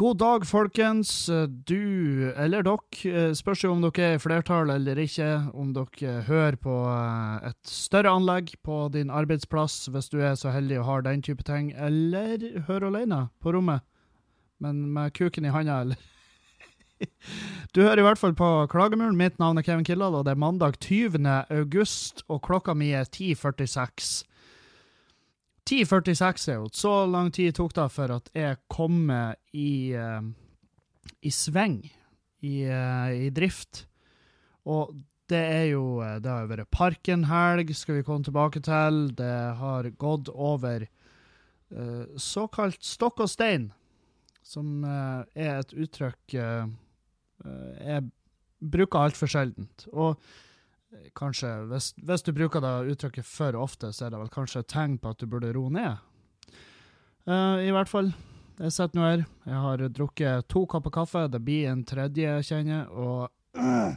God dag, folkens. Du, eller dere, spørs jo om dere er i flertall eller ikke, om dere hører på eh, et større anlegg på din arbeidsplass, hvis du er så heldig og har den type ting, eller hører alene på rommet, men med kuken i handa, eller Du hører i hvert fall på Klagemuren. Mitt navn er Kevin Kildahl, og det er mandag 20. august, og klokka mi er 10.46. 10.46 er jo Så lang tid tok det for at jeg kom i, uh, i sving, i, uh, i, drift. Og det er jo Det har vært Parkenhelg, skal vi komme tilbake til. Det har gått over uh, såkalt stokk og stein, som er et uttrykk jeg bruker altfor sjeldent. Og kanskje, hvis, hvis, du bruker det uttrykket for ofte, så er det vel kanskje et tegn på at du burde roe ned. Uh, I hvert fall. Jeg sitter nå her. Jeg har drukket to kopper kaffe. Det blir en tredje, kjenner jeg. Og uh,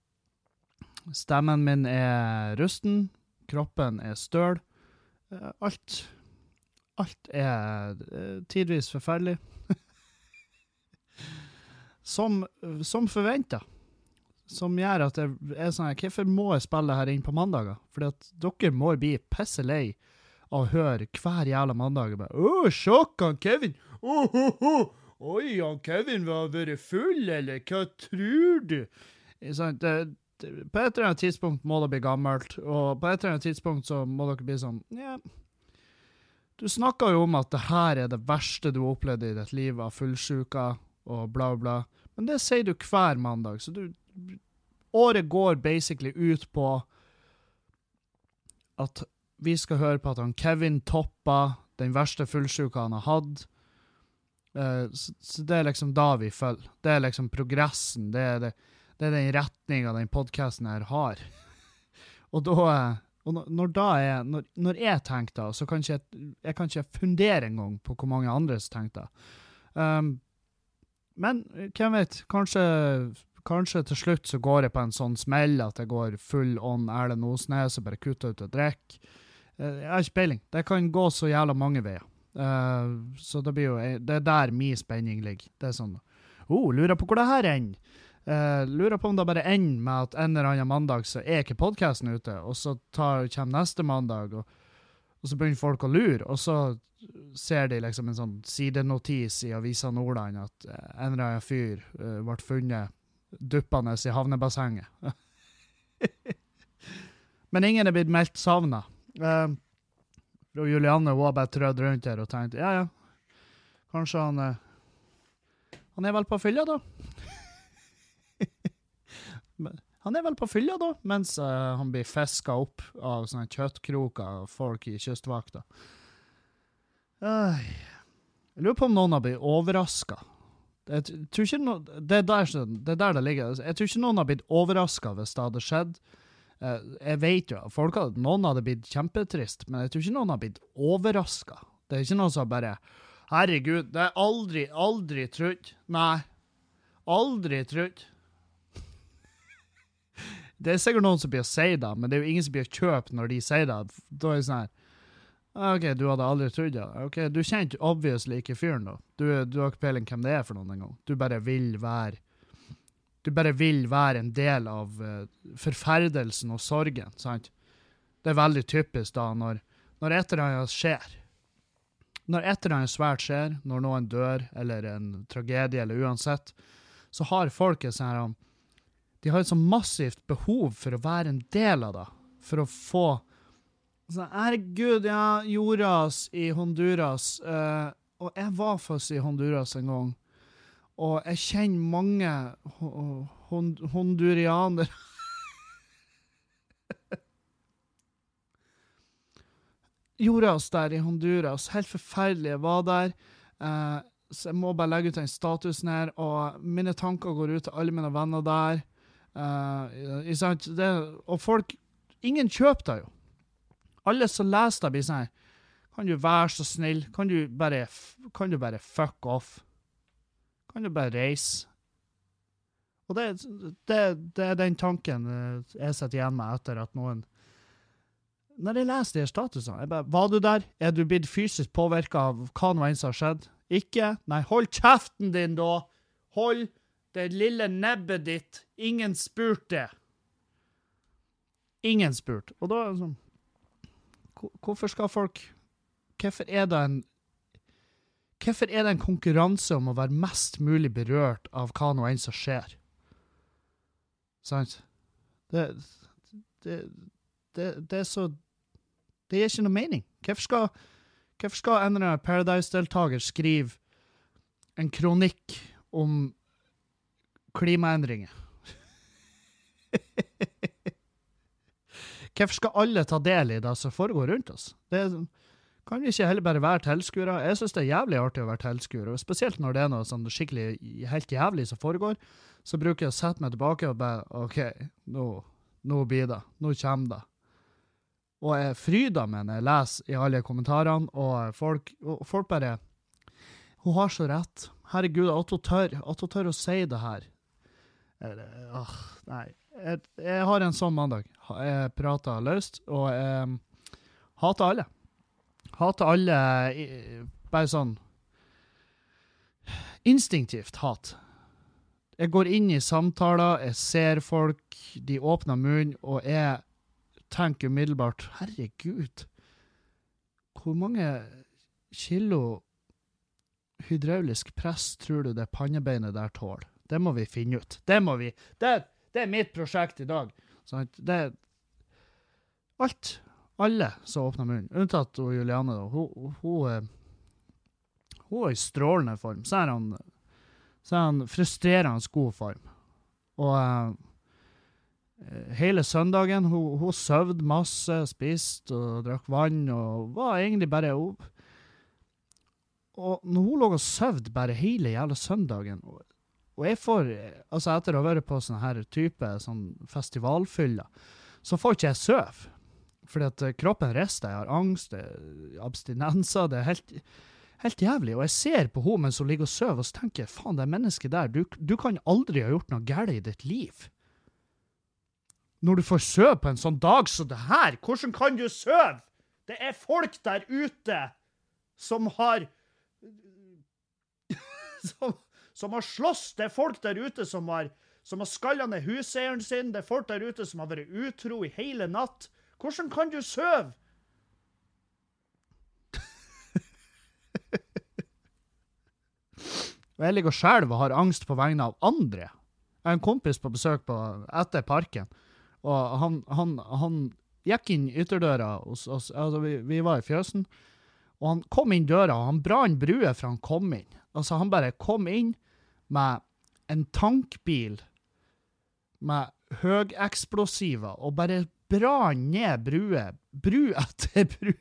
stemmen min er rusten. Kroppen er støl. Uh, alt Alt er tidvis forferdelig. som som forventa som gjør at jeg er sånn Hvorfor må jeg spille her inn på mandager? Fordi at dere må bli pisse lei av å høre hver jævla mandag bare 'Å, sjokk, han Kevin! Oh, oh, oh. Oi, han Kevin var vært full, eller hva tror du?' Sånn, det, det, på et eller annet tidspunkt må det bli gammelt, og på et eller annet tidspunkt så må dere bli sånn Ja, du snakka jo om at det her er det verste du har opplevd i ditt liv av fullsjuka og bla, bla. Men det sier du hver mandag, så du Året går basically ut på at vi skal høre på at han Kevin toppa den verste fullsjuka han har hatt. Uh, så, så, det er liksom da vi følger. Det er liksom progressen. Det er, det, det er den retninga den podkasten her har. og da og når, da er, når, når jeg tenker da, så kan ikke jeg, jeg kan ikke fundere engang på hvor mange andre som tenker da. Um, men hvem vet, kanskje kanskje til slutt så går jeg på en sånn smell at jeg går full on Erlend Osnes og bare kutter ut og drikker. Eh, jeg har ikke peiling. Det kan gå så jævla mange veier. Uh, så det blir jo Det er der min spenning ligger. Det er sånn oh, Lurer på hvor det her ender. Uh, lurer på om det bare ender med at en eller annen mandag så er ikke podkasten ute, og så tar, kommer neste mandag, og, og, så begynner folk å lure, og så ser de liksom en sånn sidenotis i Avisa Nordland at en eller annen fyr uh, ble funnet duppende i havnebassenget. Men ingen er blitt meldt savna. Uh, og Julianne var bare trødd rundt her og tenkte ja, ja, kanskje han uh, Han er vel på fylla, da? han er vel på fylla, da, mens uh, han blir fiska opp av sånne kjøttkroker og folk i Kystvakta. jeg lurer på om noen har blitt overraska jeg tror ikke no, det, er der, det er der det ligger. Jeg tror ikke noen har blitt overraska hvis det hadde skjedd. Eh, jeg vet jo folk hadde, noen hadde blitt kjempetrist, men jeg tror ikke noen har blitt overraska. Det er ikke noen som bare Herregud, det er aldri, aldri trodd. Nei. Aldri trodd. Det er sikkert noen som blir å si det, men det er jo ingen som blir å kjøpe når de sier det. Da er det sånn her OK, du hadde aldri trodd det? Ok, Du kjente obviously ikke fyren, da. Du, du har ikke peiling hvem det er for noen engang. Du bare vil være Du bare vil være en del av uh, forferdelsen og sorgen, sant? Det er veldig typisk da, når, når et eller annet skjer. Når et eller annet svært skjer, når noen dør, eller en tragedie, eller uansett, så har folk et sånt De har et så massivt behov for å være en del av det, for å få så, herregud, ja, Joras i Honduras. Uh, og jeg var faktisk i Honduras en gang. Og jeg kjenner mange hon hondurianere Joras der i Honduras. Helt forferdelig. Jeg var der. Uh, så jeg må bare legge ut den statusen her. Og mine tanker går ut til alle mine venner der. Det, og folk Ingen kjøper det jo alle som leser det, blir sånn Kan du være så snill? Kan du bare, kan du bare fuck off? Kan du bare reise? Og det, det, det, er den tanken eh, jeg sitter igjen med etter at noen når jeg leser de her statusene jeg bare, Var du der? Er du blitt fysisk påvirka av hva nå enn som har skjedd? Ikke? Nei, hold kjeften din, da! Hold det lille nebbet ditt. Ingen spurte. Ingen spurte. Og da er det sånn Hvorfor skal folk Hvorfor er det en Hvorfor er det en konkurranse om å være mest mulig berørt av hva nå enn som skjer? Sant? Det, det, det, det er så Det gir ikke noe mening. Hvorfor skal, hvorfor skal en eller annen Paradise-deltaker skrive en kronikk om klimaendringer? Hvorfor skal alle ta del i det som foregår rundt oss? Det kan vi ikke heller bare være tilskuere? Jeg syns det er jævlig artig å være tilskuer, og spesielt når det er noe sånn skikkelig helt jævlig som foregår, så bruker jeg å sette meg tilbake og bare OK, nå, nå blir det. Nå kommer det. Og jeg fryder meg når jeg leser i alle kommentarene, og folk, og folk bare Hun har så rett. Herregud, at hun tør, at hun tør å si det her. Eller, Åh, nei. Jeg, jeg har en sånn mandag. Jeg prata løst, og jeg hater alle. Hater alle bare sånn Instinktivt hat. Jeg går inn i samtaler, jeg ser folk, de åpner munnen, og jeg tenker umiddelbart Herregud, hvor mange kilo hydraulisk press tror du det pannebeinet der tåler? Det må vi finne ut. Det må vi. Det, det er mitt prosjekt i dag. Sant? Det er alt. Alle som åpner munnen, unntatt Juliane. Hun, hun, hun er i strålende form. Så er han, så er han frustrerende god form. Og eh, hele søndagen hun, hun søvde masse, spiste og drakk vann og var egentlig bare opp. Og når hun lå og søvde bare hele jævla søndagen og, jeg får, eh, altså etter å ha vært på sånn her type sånn festivalfyller, så får ikke jeg sove. Fordi at eh, kroppen rister, jeg har angst, det er abstinenser, det er helt, helt jævlig. Og jeg ser på henne mens hun ligger og sover, og så tenker jeg, faen, det mennesket der, du, du kan aldri ha gjort noe galt i ditt liv. Når du får sove på en sånn dag som det her, hvordan kan du sove? Det er folk der ute som har som, som har slåss. Det er folk der ute som har, som har skalla ned huseieren sin. Det er folk der ute som har vært utro i hele natt. Hvordan kan du sove? Og jeg ligger selv og har angst på vegne av andre. Jeg har en kompis på besøk på, etter parken, og han, han, han gikk inn ytterdøra hos oss. Altså, vi, vi var i fjøsen, og han kom inn døra, og han brann brua fra han kom inn. Altså, han bare kom inn med en tankbil med høgeksplosiver og bare brann ned bruer, bru etter bru,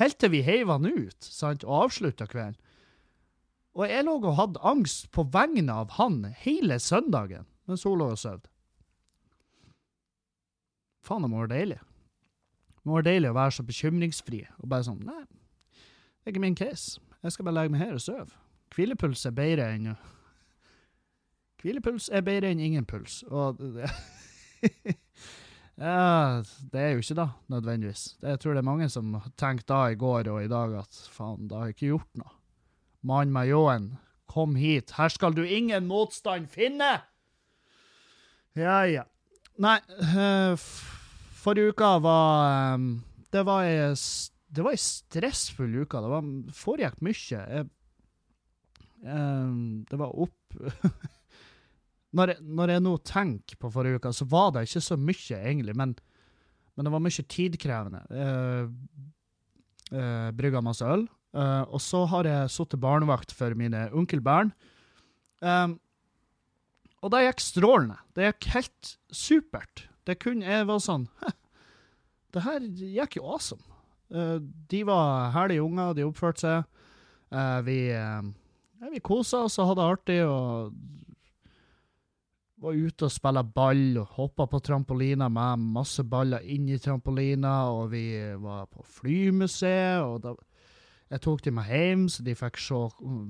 helt til vi heiv han ut, sant, og avslutta kvelden. Og jeg lå og hadde angst på vegne av han hele søndagen, mens hun lå og sov. Faen, det må være deilig. Det må være deilig å være så bekymringsfri, og bare sånn, nei, det er ikke min case. Jeg skal bare legge meg her og sove. Hvilepuls er bedre enn Hvilepuls er bedre enn ingen puls, og det, Ja, det er jo ikke da, nødvendigvis. Jeg tror det er mange som tenkte da i går og i dag at faen, da har jeg ikke gjort noe. Mann med ljåen, kom hit, her skal du ingen motstand finne! Ja, ja. Nei, eh, forrige uka var eh, Det var ei det var ei stressfull uke. Det var, foregikk mye. Jeg, eh, det var opp når, når jeg nå tenker på forrige uke, så var det ikke så mye, egentlig. Men, men det var mye tidkrevende. Uh, uh, brygga masse øl. Uh, og så har jeg sittet barnevakt for mine onkelbarn. Um, og det gikk strålende. Det gikk helt supert. Det kunne Jeg var sånn Det her gikk jo awesome. Uh, de var herlige unger, de oppførte seg. Uh, vi uh, vi kosa oss og hadde det artig. og var ute og spilte ball og hoppa på trampoliner med masse baller inni trampolina, og vi var på flymuseet, og da jeg tok dem med hjem, så de fikk, se,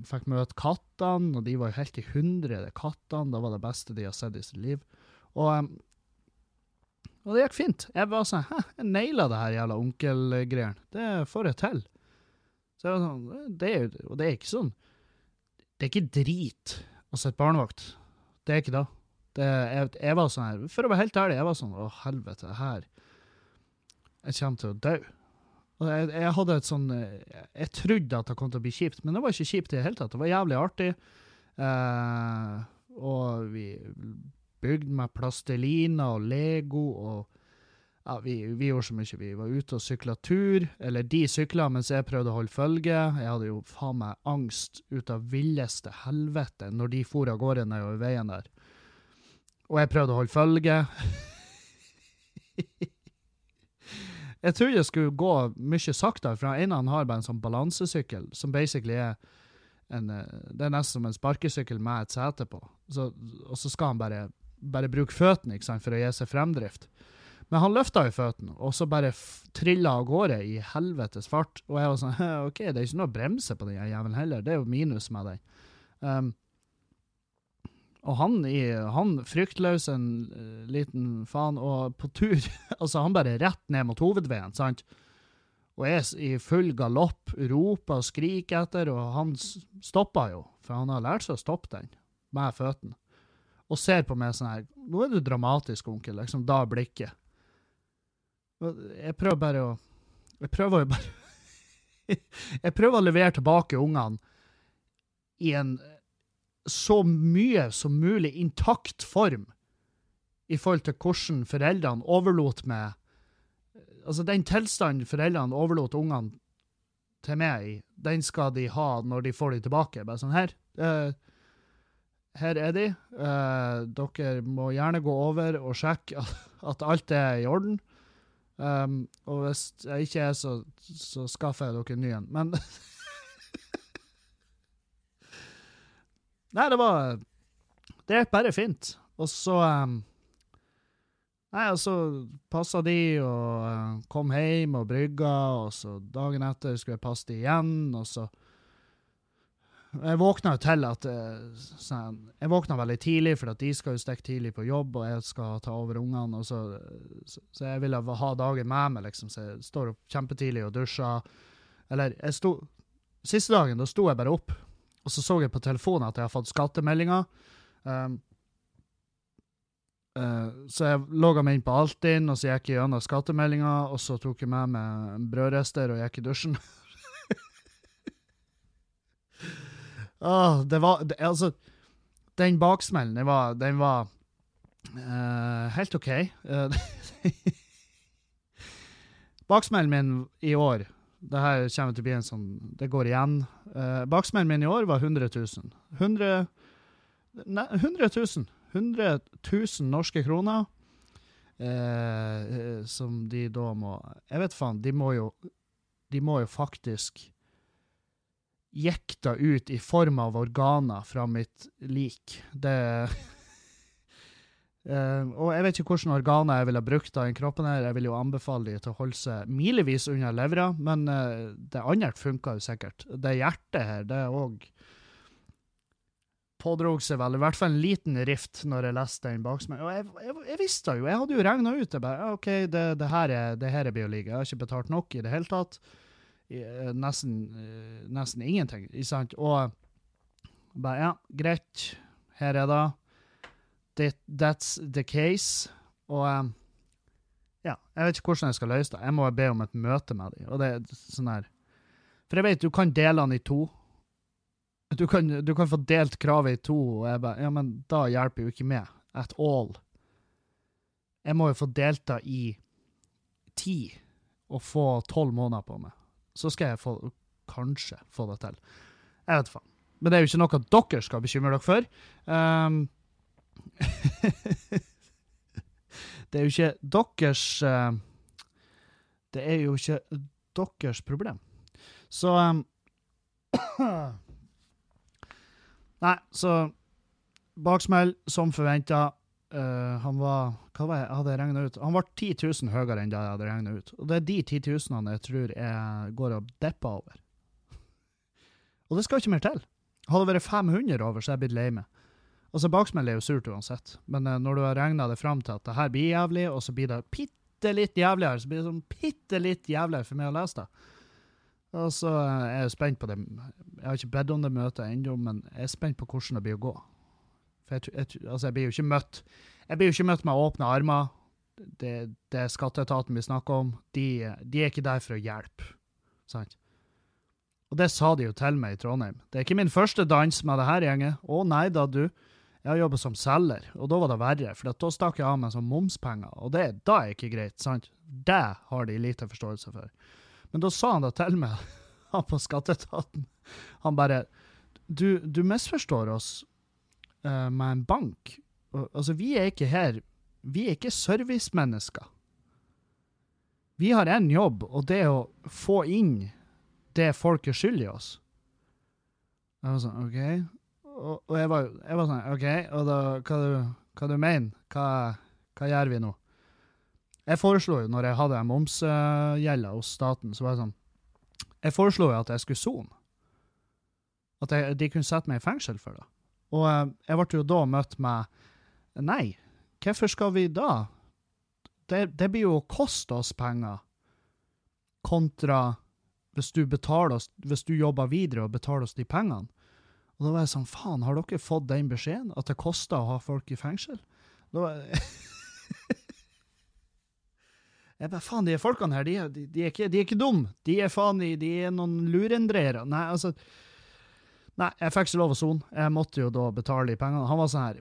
fikk møte kattene, og de var jo helt i hundre, de kattene. Det var det beste de har sett i sitt liv. Og, Og det gikk fint. Jeg var sånn Hæ, jeg naila det her jævla onkelgreiene. Det får jeg til. Så jeg var sånn, det er, Og det er ikke sånn Det er ikke drit å sitte barnevakt. Det er ikke det. Det jeg, jeg var sånn her For å være helt ærlig, jeg var sånn Å, helvete, her Jeg kommer til å dø. Og jeg, jeg hadde et sånn eh, Jeg trodde at det kom til å bli kjipt, men det var ikke kjipt i det hele tatt. Det var jævlig artig. Eh, og vi bygde med plasteliner og Lego og ja, vi, vi gjorde så mye. Vi var ute og sykla tur. Eller de sykla mens jeg prøvde å holde følge. Jeg hadde jo faen meg angst ut av villeste helvete når de for av gårde nedover veien der. Og jeg prøvde å holde følge. jeg trodde jeg skulle gå mye saktere, for den ene han har bare en sånn balansesykkel, som basically er en, eh, det er nesten som en sparkesykkel med et sete på. Så, og så skal han bare, bare bruke føttene for å gi seg fremdrift. Men han løfta jo føttene, og så bare trilla av gårde i helvetes fart. Og jeg var sånn OK, det er ikke noe å bremse på den jævelen heller, det er jo minus med den. Um, og han, i, han fryktløs en eh, liten faen, og på tur Altså, han bare rett ned mot hovedveien, sant? Og s- i full galopp roper og skriker etter, og han stopper jo, for han har lært seg å stoppe den med føttene. Og ser på meg sånn her Nå er du dramatisk, onkel. Liksom da blikket. Jeg prøver bare å Jeg prøver jo bare Jeg prøver å levere tilbake ungene i en så mye som mulig intakt form i forhold til hvordan foreldrene overlot meg Altså, den tilstanden foreldrene overlot ungene til meg i, den skal de ha når de får de tilbake. Bare sånn her. Uh, her er de. Uh, dere må gjerne gå over og sjekke at alt er i orden. Um, og hvis jeg ikke er, så, så skaffer jeg dere en ny en. Men Nei, det var Det gikk bare fint. Og så um, Nei, og så passa de og uh, kom hjem og brygga, og så dagen etter skulle jeg passe de igjen, og så Jeg våkna jo til at eh, sånn, Jeg våkna veldig tidlig, for at de skal jo stikke tidlig på jobb, og jeg skal ta over ungene, så, så, så jeg ville ha dagen med meg, liksom, så jeg står opp kjempetidlig og dusjer. Eller jeg sto Siste dagen, da sto jeg bare opp, og så så jeg på telefonen at jeg har fått skattemeldinger. Um, uh, så jeg logga meg inn på Altinn, og så gikk jeg gjennom skattemeldinga, og så tok jeg med meg en brødrester og gikk i dusjen. Åh, det var det, Altså, den baksmellen, den var, den var uh, helt OK. Uh, baksmellen min i år det her kommer til å bli en sånn Det går igjen. Uh, baksmellen min i år var 100 000. 100 Nei, 100 000. 100 000 norske kroner. Eh, som de da må Jeg vet faen, de må jo De må jo faktisk jekta ut i form av organer fra mitt lik. Det Eh, og jeg vet ikke hvilke organer jeg ville brukt av kroppen. her. Jeg vil jo anbefale de til å holde seg milevis unna levra, men uh, det andre funka jo sikkert. Det hjertet her, det òg pådrog seg vel i hvert fall en liten rift når jeg leste den baksmellen. Og jeg, jeg, jeg visste jo, jeg hadde jo regna ut det. bare, OK, det, det, her er, det her er biologi. Jeg har ikke betalt nok i det hele tatt. I, eh, nesten, eh, nesten ingenting, ikke sant? Og bare, ja, greit, her er det. That, that's the case. Og um, ja, jeg vet ikke hvordan jeg skal løse det. Jeg må be om et møte med dem. Og det er sånn her For jeg vet du kan dele den i to. Du kan, du kan få delt kravet i to, og jeg bare Ja, men da hjelper jo ikke meg at all. Jeg må jo få delt det i ti og få tolv måneder på meg. Så skal jeg få, kanskje få det til. Jeg vet faen. Men det er jo ikke noe dere skal bekymre dere for. Um, det er jo ikke deres eh, Det er jo ikke deres problem. Så um, Nei, så Baksmell, som forventa. han var Hva var jeg hadde jeg regna ut? Han var 10 000 høyere enn det jeg hadde regna ut. Og det er de 10 000 jeg tror jeg går og depper over. Og det skal ikke mer til. Hadde det vært 500 over, så hadde jeg blitt lei meg. Altså, baksmell er jo surt uansett, men uh, når du har regna det fram til at det her blir jævlig, og så blir det bitte litt jævligere, så blir det sånn bitte litt jævligere for meg å lese det. Og så uh, er jeg spent på det Jeg har ikke bedt om det møtet ennå, men jeg er spent på hvordan det blir å gå. For jeg, jeg, altså, jeg blir jo ikke møtt Jeg blir jo ikke møtt med åpne armer. Det, det er skatteetaten vi snakker om. De, de er ikke der for å hjelpe. Sant? Og det sa de jo til meg i Trondheim. Det er ikke min første dans med det her gjenget. Å nei da, du. Jeg har jobbet som selger, og da var det verre, for da stakk jeg av meg sånn momspenger, og det da er ikke greit, sant? Det har de lite forståelse for. Men da sa han det til meg, han på skatteetaten. Han bare Du, du misforstår oss uh, med en bank. Altså, vi er ikke her Vi er ikke servicemennesker. Vi har én jobb, og det er å få inn det folk er skyld i oss. Jeg var sånn, OK. Og, jeg, var, jeg, var, sånn, OK, og da, hva, du, hva du mener hva, hva, gjør vi nå? Jeg foreslo jo, når jeg hadde momsgjelda hos staten, så var jeg sånn Jeg foreslo jo at jeg skulle sone. At jeg, de kunne sette meg i fengsel for det. Og eh, jeg ble jo da møtt med Nei, hvorfor skal vi da? Det, det blir jo å koste oss penger, kontra hvis du, betaler oss, hvis du jobber videre og betaler oss de pengene. Og da var jeg sånn, faen, har dere fått den beskjeden? At det koster å ha folk i fengsel? Da var jeg Jeg bare, faen, de folkene her, de, de, de, er ikke, de er ikke dumme. De er faen, de, de er noen lurendreiere. Nei, altså Nei, jeg fikk ikke lov å sone. Jeg måtte jo da betale de pengene. Han var sånn her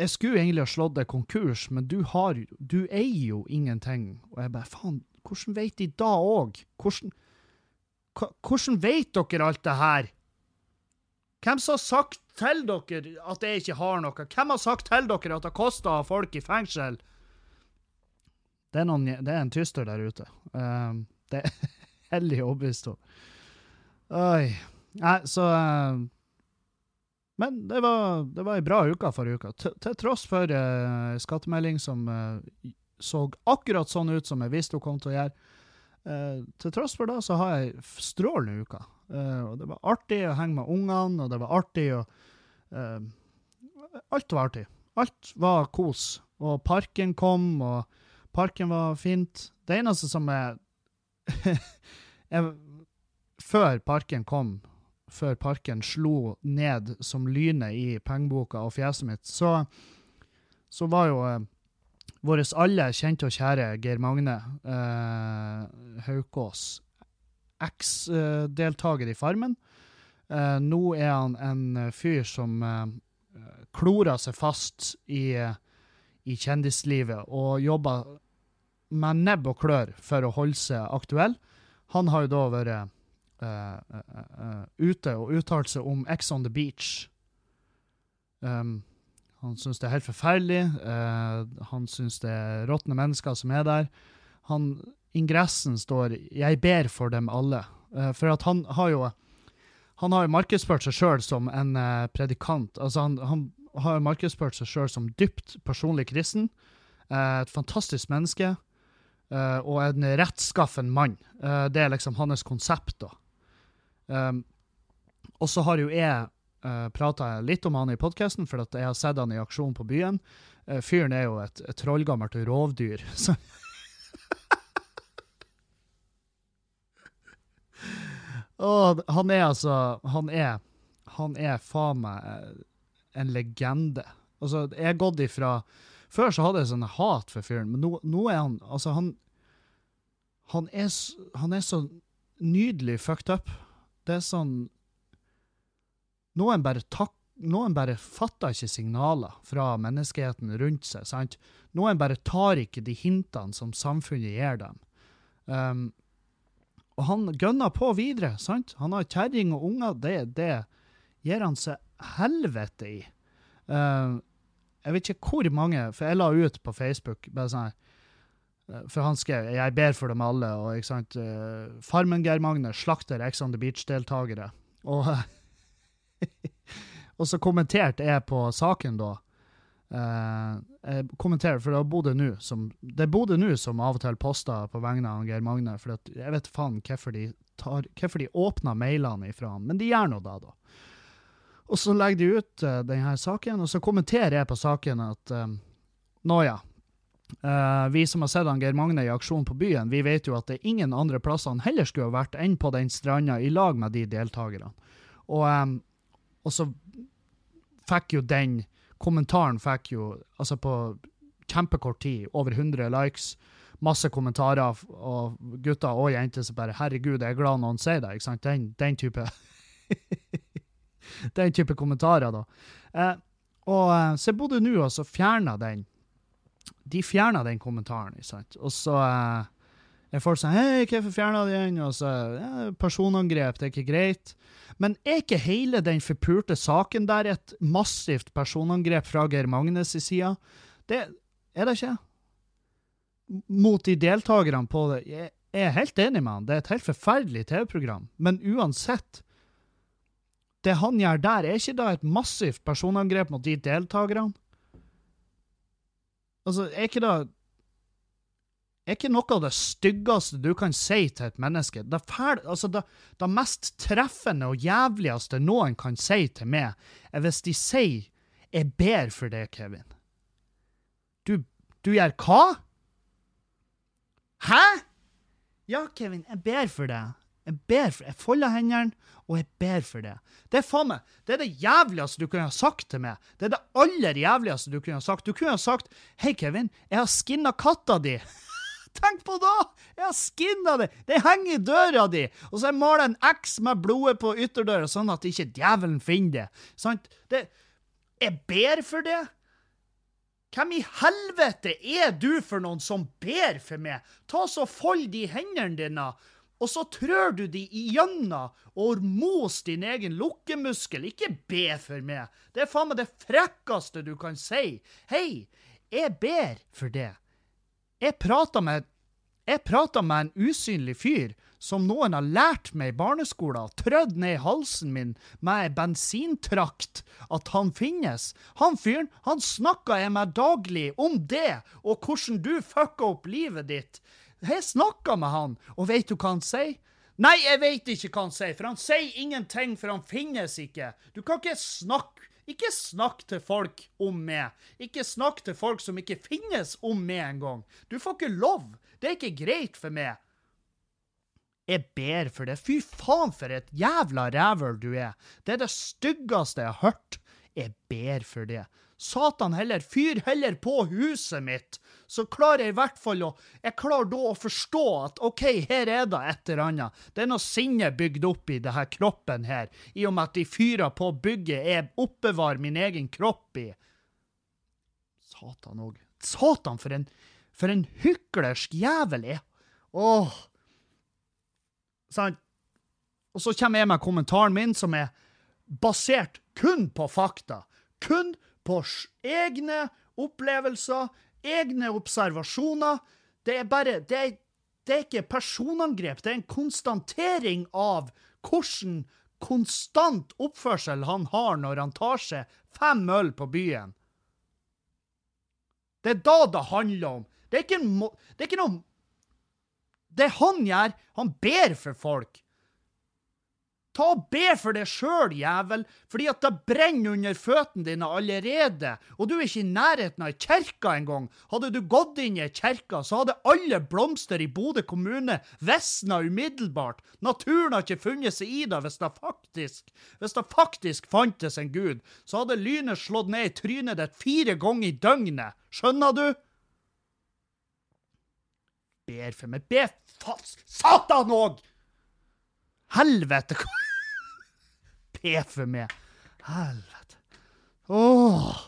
Jeg skulle egentlig ha slått deg konkurs, men du har jo Du eier jo ingenting. Og jeg bare, faen, hvordan vet de da òg? Hvordan, hvordan vet dere alt det her? Hvem som har sagt til dere at jeg ikke har noe? Hvem har sagt til dere at det koster å folk i fengsel? Det er, noen, det er en tyster der ute. Um, det er hellig overbevist om. Oi. Nei, så um, Men det var, det var ei bra uke forrige uke. Til tross for uh, skattemelding som uh, så akkurat sånn ut som jeg visste hun kom til å gjøre. Uh, til tross for det så har jeg strålende uker. Uh, og det var artig å henge med ungene, og det var artig å uh, Alt var artig. Alt var kos. Og parken kom, og parken var fint. Det eneste som er Før parken kom, før parken slo ned som lynet i pengeboka og fjeset mitt, så, så var jo vår alle kjente og kjære Geir Magne eh, Haukås, eks-deltaker i Farmen. Eh, nå er han en fyr som eh, klorer seg fast i, i, kjendislivet og jobber med nebb og klør for å holde seg aktuell. Han har jo da vært uh, uh, ute og uttalt seg om Ex on the Beach. Um, han syns det er helt forferdelig. Uh, han syns det er råtne mennesker som er der. Han, ingressen står 'Jeg ber for dem alle'. Uh, for at han har jo han har jo markedsført seg sjøl som en uh, predikant. Altså han, han har markedsført seg sjøl som dypt personlig kristen. et fantastisk menneske. og en rettskaffen mann. det er liksom hans konsept, da. Um, og så har jo jeg uh, eh, prata litt om han i podkasten, for at jeg har sett han i aksjon på byen. Fyren er jo et, et trollgammelt rovdyr. Så Og han er altså Han er Han er faen meg eh, en legende. Altså, jeg har gått ifra Før så hadde jeg sånn hat for fyren, men nå, nå, er han Altså, han han er, han er så nydelig fucked up. Det er sånn noen bare, takk noen bare fatter ikke signaler fra menneskeheten rundt seg. sant? Noen bare tar ikke de hintene som samfunnet gir dem. Um, og han gønner på videre. sant? Han har kjerring og unger. Det, det gir han seg helvete i. Uh, jeg vet ikke hvor mange, for jeg la ut på Facebook bare sånn uh, For han skrev 'Jeg ber for dem alle', og ikke sant, uh, Farmen-Geir Magne slakter Ex on the Beach-deltakere. Og og så kommenterte jeg på saken da. Uh, jeg kommenterer, for det er Bodø nå som av og til poster på vegne av Geir Magne. for Jeg vet faen hvorfor de, de åpner mailene ifra han, men de gjør nå det, da. Og så legger de ut uh, denne saken, og så kommenterer jeg på saken at uh, nå ja. Uh, vi som har sett han Geir Magne i aksjon på byen, vi vet jo at det er ingen andre plasser han heller skulle ha vært enn på den stranda i lag med de deltakerne. Og, um, og så fikk jo den kommentaren fikk jo, altså på kjempekort tid, over 100 likes, masse kommentarer, og gutter og jenter som bare 'Herregud, jeg er glad noen sier det'. ikke sant? Den, den type Den type kommentarer, da. Eh, og eh, så bodde nå og så fjerna den De fjerna den kommentaren, ikke sant. Og så eh, er folk sånn 'Hei, hvorfor fjerna de den?' Og så ja, 'Personangrep, det er ikke greit'. Men er ikke hele den forpulte saken der et massivt personangrep fra Geir Magnes' side? Det er det ikke? Mot de deltakerne på det. Jeg er helt enig med han. Det er et helt forferdelig TV-program. Men uansett Det han gjør der, er ikke da et massivt personangrep mot de deltakerne? Altså, er ikke det er ikke noe av det styggeste du kan si til et menneske. Det, fæl, altså det, det, mest treffende og jævligste noen kan si til meg, er hvis de sier 'jeg ber for deg, Kevin. Du, du gjør hva? Hæ? Ja, Kevin, jeg ber for deg. Jeg ber for Jeg folder hendene, og jeg ber for det. Det er faen meg, det er det jævligste du kunne ha sagt til meg. Det er det aller jævligste du kunne ha sagt. Du kunne ha sagt 'Hei, Kevin, jeg har skinna katta di'. Tenk på det! Jeg har skinna det! Det henger i døra di! Og så har jeg malt en X med blodet på ytterdøra, sånn at ikke djevelen finner det. Sant? Det Jeg ber for det. Hvem i helvete er du for noen som ber for meg? Ta så Fold de hendene dine, og så trør du de igjennom og mos din egen lukkemuskel. Ikke be for meg. Det er faen meg det frekkeste du kan si. Hei, jeg ber for det. Jeg prata med, med en usynlig fyr som noen har lært meg i barneskolen, trødd ned i halsen min med ei bensintrakt, at han finnes. Han fyren, han snakka jeg med daglig om det, og hvordan du fucka opp livet ditt. Jeg snakka med han, og veit du hva han sier? Nei, jeg veit ikke hva han sier, for han sier ingenting, for han finnes ikke. Du kan ikke snakke ikke snakk til folk om meg. Ikke snakk til folk som ikke finnes om meg engang. Du får ikke lov. Det er ikke greit for meg. Jeg ber for det. Fy faen, for et jævla rævøl du er. Det er det styggeste jeg har hørt. Jeg ber for det. Satan heller, fyr heller på huset mitt, så klarer jeg i hvert fall å Jeg klarer da å forstå at OK, her er det et eller annet. Det er noe sinne bygd opp i denne kroppen her, i og med at de fyrer på bygget jeg oppbevarer min egen kropp i. Satan òg. Satan, for en, for en hyklersk jævel jeg Åh. Sant? Og så kommer jeg med kommentaren min, som er basert kun på fakta. Kun på egne opplevelser, egne observasjoner. Det er bare det er, det er ikke personangrep, det er en konstatering av hvordan konstant oppførsel han har når han tar seg fem øl på byen. Det er da det handler om. Det er ikke, det er ikke noe Det han gjør, han ber for folk. Ta og Be for deg sjøl, jævel, fordi at det brenner under føttene dine allerede, og du er ikke i nærheten av ei kirke engang. Hadde du gått inn i ei kirke, så hadde alle blomster i Bodø kommune visna umiddelbart. Naturen har ikke funnet seg i det hvis det faktisk Hvis det faktisk fantes en gud, så hadde lynet slått ned i trynet ditt fire ganger i døgnet. Skjønner du? Ber for meg. Be fast Satan òg! Helvete! P med. Helvete. Åh.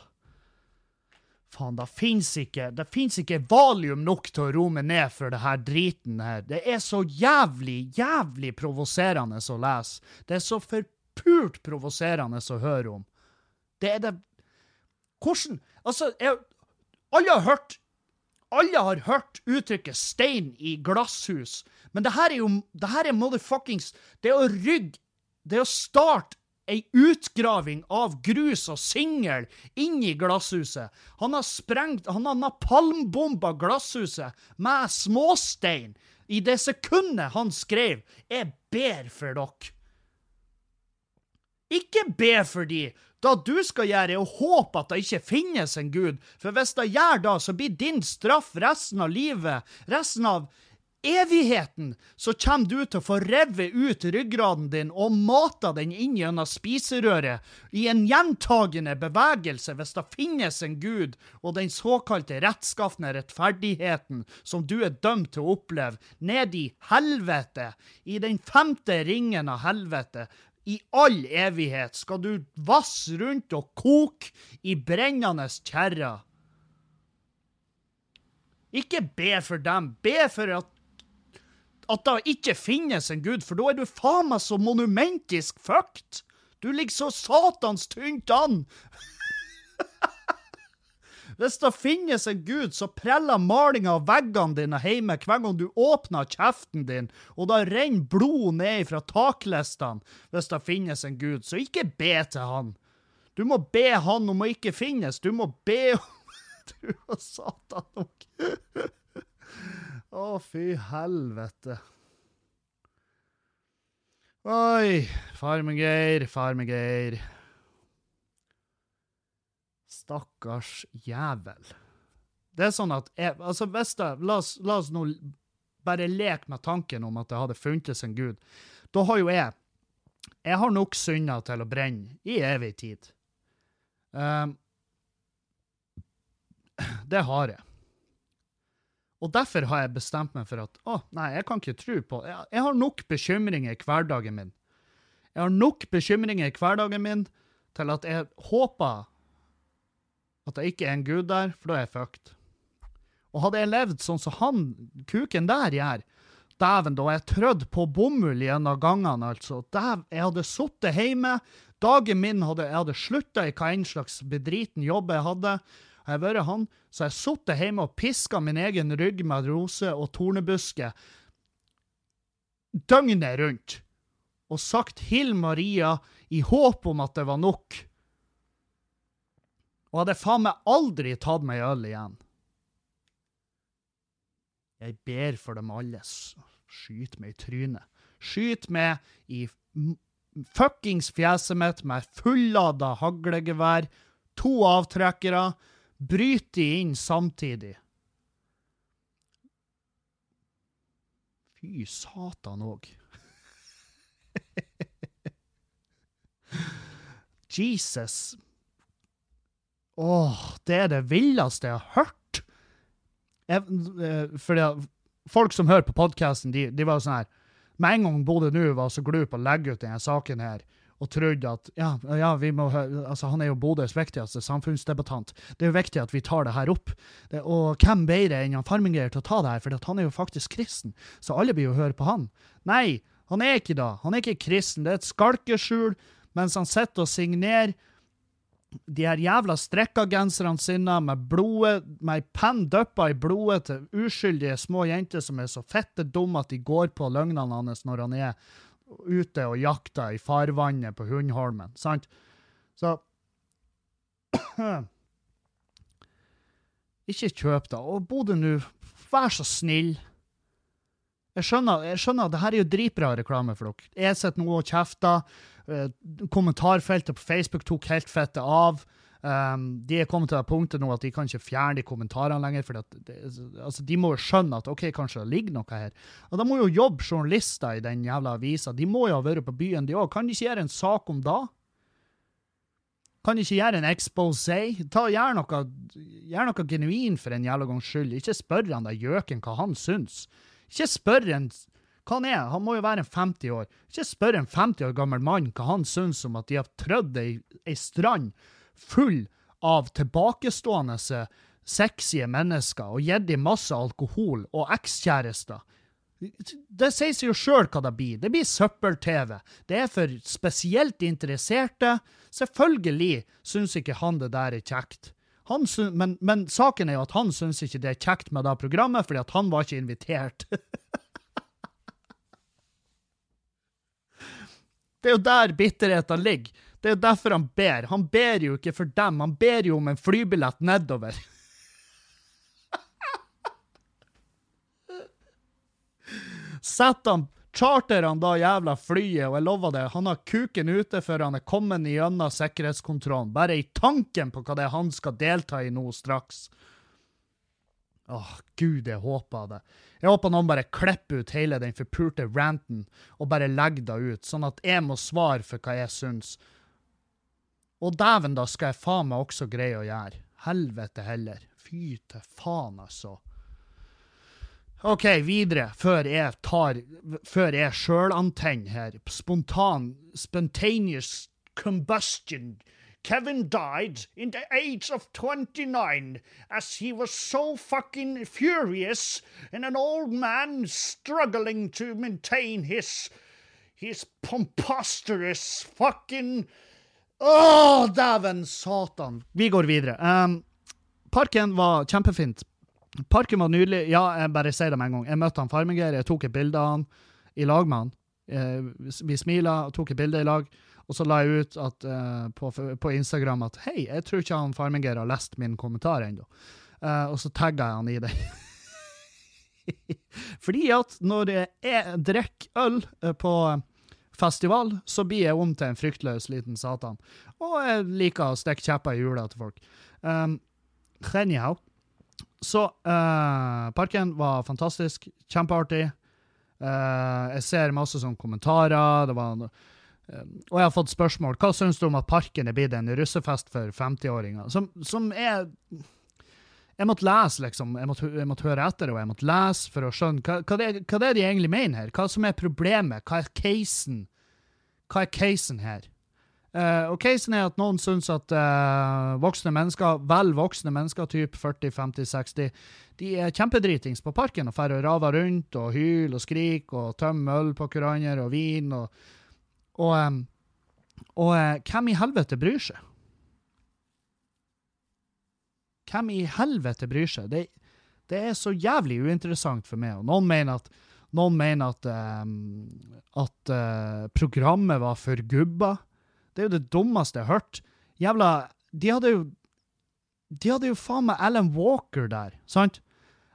Faen, det fins ikke Det fins ikke valium nok til å roe meg ned for det her driten her. Det er så jævlig, jævlig provoserende å lese. Det er så forpult provoserende å høre om. Det er det Hvordan Altså, jeg, alle har hørt alle har hørt uttrykket 'stein i glasshus', men det her er jo det her er motherfuckings Det er å rygge Det er å starte ei utgraving av grus og singel inn i glasshuset. Han har sprengt Han har napalmbomba glasshuset med småstein i det sekundet han skrev 'Jeg ber for dere'. Ikke be for de. Det du skal gjøre, er å håpe at det ikke finnes en gud, for hvis det gjør det, så blir din straff resten av livet, resten av evigheten, så kommer du til å få revet ut ryggraden din og mata den inn gjennom spiserøret i en gjentagende bevegelse hvis det finnes en gud og den såkalte rettskafne rettferdigheten som du er dømt til å oppleve, ned i helvete, i den femte ringen av helvete, i all evighet skal du vasse rundt og koke i brennende kjerrer. Ikke be for dem, be for at at det ikke finnes en gud, for da er du faen meg så monumentisk fucked! Du ligger så satans tynt an! Hvis det finnes en gud, så preller malinga av veggene dine hjemme hver gang du åpner kjeften din, og da renner blod ned fra taklistene hvis det finnes en gud, så ikke be til han. Du må be han om å ikke finnes, du må be om Du og satan nok. Å, fy helvete. Oi, Farmegeir, Farmegeir. Stakkars jævel. Det er sånn at jeg, altså hvis det, la, oss, la oss nå bare leke med tanken om at det hadde funtes en gud. Da har jo jeg Jeg har nok synder til å brenne i evig tid. Um, det har jeg. Og derfor har jeg bestemt meg for at å, nei, jeg kan ikke tro på jeg, jeg har nok bekymringer i hverdagen min. Jeg har nok bekymringer i hverdagen min til at jeg håper at det ikke er en gud der, for da er jeg fucked. Og hadde jeg levd sånn som han kuken der gjør, dæven, da jeg trødd på bomull gjennom gangene, altså. dæven, jeg hadde sittet hjemme, dagen min hadde jeg hadde slutta i hva enn slags bedriten jobb jeg hadde, har jeg vært han, så har jeg sittet hjemme og piska min egen rygg med rose og tornebusker døgnet rundt og sagt Hill Maria i håp om at det var nok. Og hadde faen meg aldri tatt meg øl igjen. Jeg ber for dem alle. Skyt meg i trynet. Skyt meg i fuckings fjeset mitt med fullada haglegevær, to avtrekkere, bryter de inn samtidig. Fy satan òg. Jesus. Åh, det er det villeste jeg har hørt. Eh, fordi folk som hører på podkasten, de, de, var sånn her Med en gang Bodø nå var så glup å legge ut denne saken her, og trodde at ja, ja vi må, altså han er jo Bodøs viktigste samfunnsdebattant. Det er jo viktig at vi tar det her opp. Det, og hvem bedre enn han Farminger til å ta det her, for han er jo faktisk kristen, så alle blir jo høre på han. Nei, han er ikke da. Han er ikke kristen. Det er et skalkeskjul mens han sitter og signerer de her jævla strikkagenserne sine med blodet, med ei penn dyppa i blodet til uskyldige små jenter som er så fette dumme at de går på løgnene hans når han er ute og jakta i farvannet på Hundholmen, sant? Så Ikke kjøp det. Og Bodø nå, vær så snill. Jeg skjønner, jeg skjønner, det her er jo dritbra reklame for dere. Jeg sitter nå og kjefter. Eh, kommentarfeltet på Facebook tok helt fettet av. Um, de er kommet til det punktet nå at de kan ikke fjerne de kommentarene lenger. for det, altså, De må jo skjønne at ok, kanskje det ligger noe her. Og Da må jo jobbe journalister i den jævla avisa. De må jo ha vært på byen, de òg. Kan de ikke gjøre en sak om det? Kan de ikke gjøre en expose? Ta, gjør, noe, gjør noe genuin for en jævla gangs skyld. Ikke spør han der gjøken hva han syns. Ikke spør en hva han er, han må jo være en 50 år. Ikke spør en 50 år gammel mann hva han syns om at de har trødd ei, ei strand full av tilbakestående sexy mennesker og gitt dem masse alkohol og ekskjærester. Det sier seg jo sjøl hva det blir. Det blir søppel-TV. Det er for spesielt interesserte. Selvfølgelig syns ikke han det der er kjekt. Synes, men, men, saken er jo at han syns ikke det er kjekt med det programmet, fordi at han var ikke invitert. det er jo der bitterheten ligger. Det er jo derfor han ber. Han ber jo ikke for dem, han ber jo om en flybillett nedover. Sett han charter han da jævla flyet, og jeg lover det, han har kuken ute før han er kommet gjennom sikkerhetskontrollen. Bare i tanken på hva det er han skal delta i nå straks. Åh, gud, jeg håper det. Jeg håper noen bare klipper ut hele den forpulte ranten og bare legger det ut, sånn at jeg må svare for hva jeg syns. Og dæven, da skal jeg faen meg også greie å gjøre. Helvete heller. Fy til faen, altså. OK, videre, før jeg tar Før jeg sjølantenner her. Spontan, spontaneous combustion Kevin died in the age of 29 as he was so fucking furious and an old man struggling to maintain his his pomposterous fucking Å, dæven satan! Vi går videre. Um, parken var kjempefint. Parken var nydelig. Ja, jeg bare sier det med en gang. Jeg møtte han Farminger, jeg tok et bilde av han i lag med han. Eh, vi smila, tok et bilde i lag. Og så la jeg ut at, uh, på, på, Instagram at hei, jeg tror ikke han Farminger har lest min kommentar ennå. Uh, og så tagga jeg han i det. Fordi at når jeg drikker øl uh, på festival, så blir jeg om til en fryktløs liten satan. Og jeg liker å stikke kjepper i hjula til folk. Um, anyhow. Så parken var fantastisk. Kjempeartig. jeg ser masse sånne kommentarer. Det var Um, og jeg har fått spørsmål hva syns du om at parken er blitt en russefest for 50-åringer, som, som, er Jeg måtte lese, liksom. Jeg måtte, jeg måtte, høre etter, og jeg måtte lese for å skjønne hva, hva, det, hva det er de egentlig mener her. Hva som er problemet. Hva er casen? Hva er casen her? Uh, og casen er at noen syns at uh, voksne mennesker, vel voksne mennesker, typ 40-50-60, de er kjempedritings på parken og drar og raver rundt og hyler og skriker og tømmer øl på hverandre og vin og og, og uh, hvem i helvete bryr seg? Hvem i helvete bryr seg? Det, det, er så jævlig uinteressant for meg. Og noen mener at, noen mener at, um, at uh, programmet var for gubba. Det er jo det dummeste jeg har hørt. Jævla De hadde jo De hadde jo faen meg Alan Walker der, sant?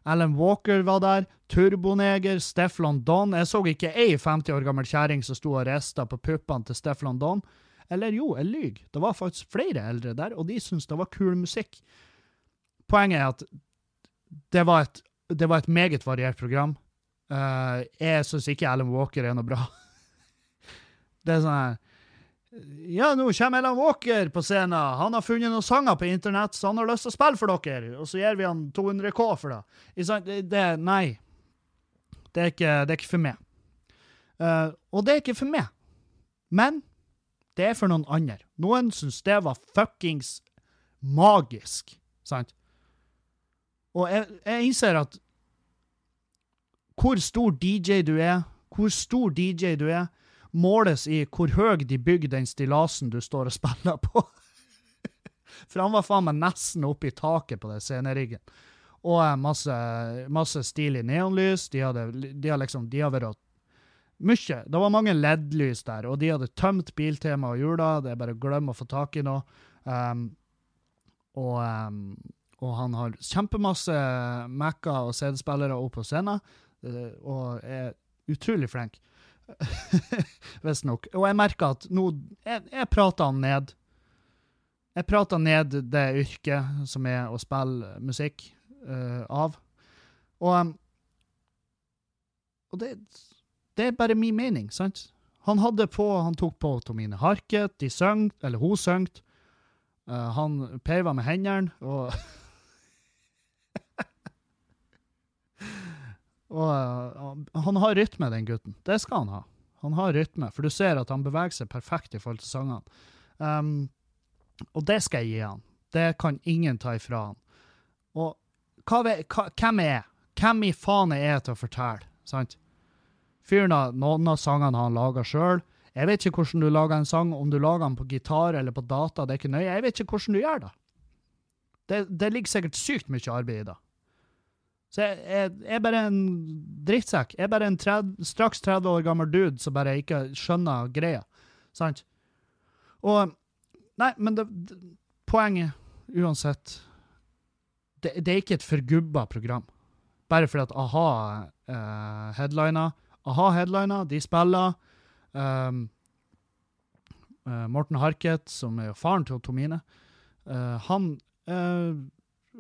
Alan Walker var der, Turboneger, Stefflon Don. Jeg så ikke ei 50 år gammel kjerring som sto og rista på puppene til Stefflon Don. Eller jo, jeg lyver. Det var faktisk flere eldre der, og de syntes det var kul musikk. Poenget er at det var et, det var et meget variert program. Uh, jeg syns ikke Alan Walker er noe bra. det er sånn her ja, nå kommer Alan Walker på scenen. Han har funnet noen sanger på internett, så han har lyst til å spille for dere. Og så gir vi han 200 K for det. det, det nei. Det er, ikke, det er ikke, for meg. Uh, og det er ikke for meg. Men det er for noen andre. Noen syns det var fuckings magisk, sant? Og jeg, jeg innser at hvor stor DJ du er, hvor stor DJ du er, måles i hvor høy de bygger den stillasen du står og spiller på. For han var faen meg nesten oppe i taket på den sceneriggen. Og eh, masse, masse stilig neonlys. De hadde, de hadde liksom, de har vært mye. Det var mange LED-lys der, og de hadde tømt Biltema og Jula. Det er bare å glemme å få tak i noe. Um, og, um, og, han har kjempemasse Mac-er og CD-spillere opp på scenen, uh, og er utrolig flink. Visstnok. Og jeg merker at nå Jeg, jeg prater han ned. Jeg prater ned det yrket som er å spille musikk uh, av. Og, um, og det, det, er bare min mening, sant? Han hadde på, han tok på Tomine Harket, de søng, eller hun søng. Uh, han peiva med hendene, og Og han har rytme, den gutten. Det skal han ha. Han har rytme, for du ser at han beveger seg perfekt i forhold til sangene. Um, og det skal jeg gi han. Det kan ingen ta ifra han. Og hva, hva, hvem er jeg? Hvem i faen er jeg til å fortelle? sant? Fyren har noen av sangene han laga sjøl. Jeg vet ikke hvordan du lager en sang, om du lager den på gitar eller på data, det er ikke nøye. Jeg vet ikke hvordan du gjør det. Det, det ligger sikkert sykt mye arbeid i det. Så jeg, jeg, jeg, er bare en drittsekk. Jeg er bare en 30, straks 30 år gammel dude som bare ikke skjønner greia. Sant? Og Nei, men det, det, poenget, uansett det, det, er ikke et forgubba program. Bare fordi at a-ha uh, headliner, A-ha headliner, de spiller. Um, uh, Morten Harket, som er faren til Tomine, uh, han uh,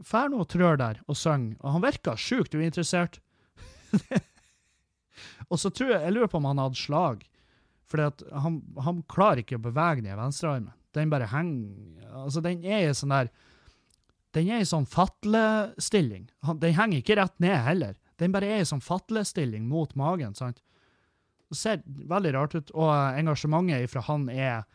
drar nå og trør der og synger, og han virka sjukt uinteressert. og så tror jeg, jeg lurer på om han hadde slag, for han, han, klarer ikke å bevege den venstrearmen. Den bare henger Altså, den er i sånn der Den er i sånn fatlestilling. Den henger ikke rett ned heller. Den bare er i sånn fatlestilling mot magen. sant? Det ser veldig rart ut, og engasjementet fra han er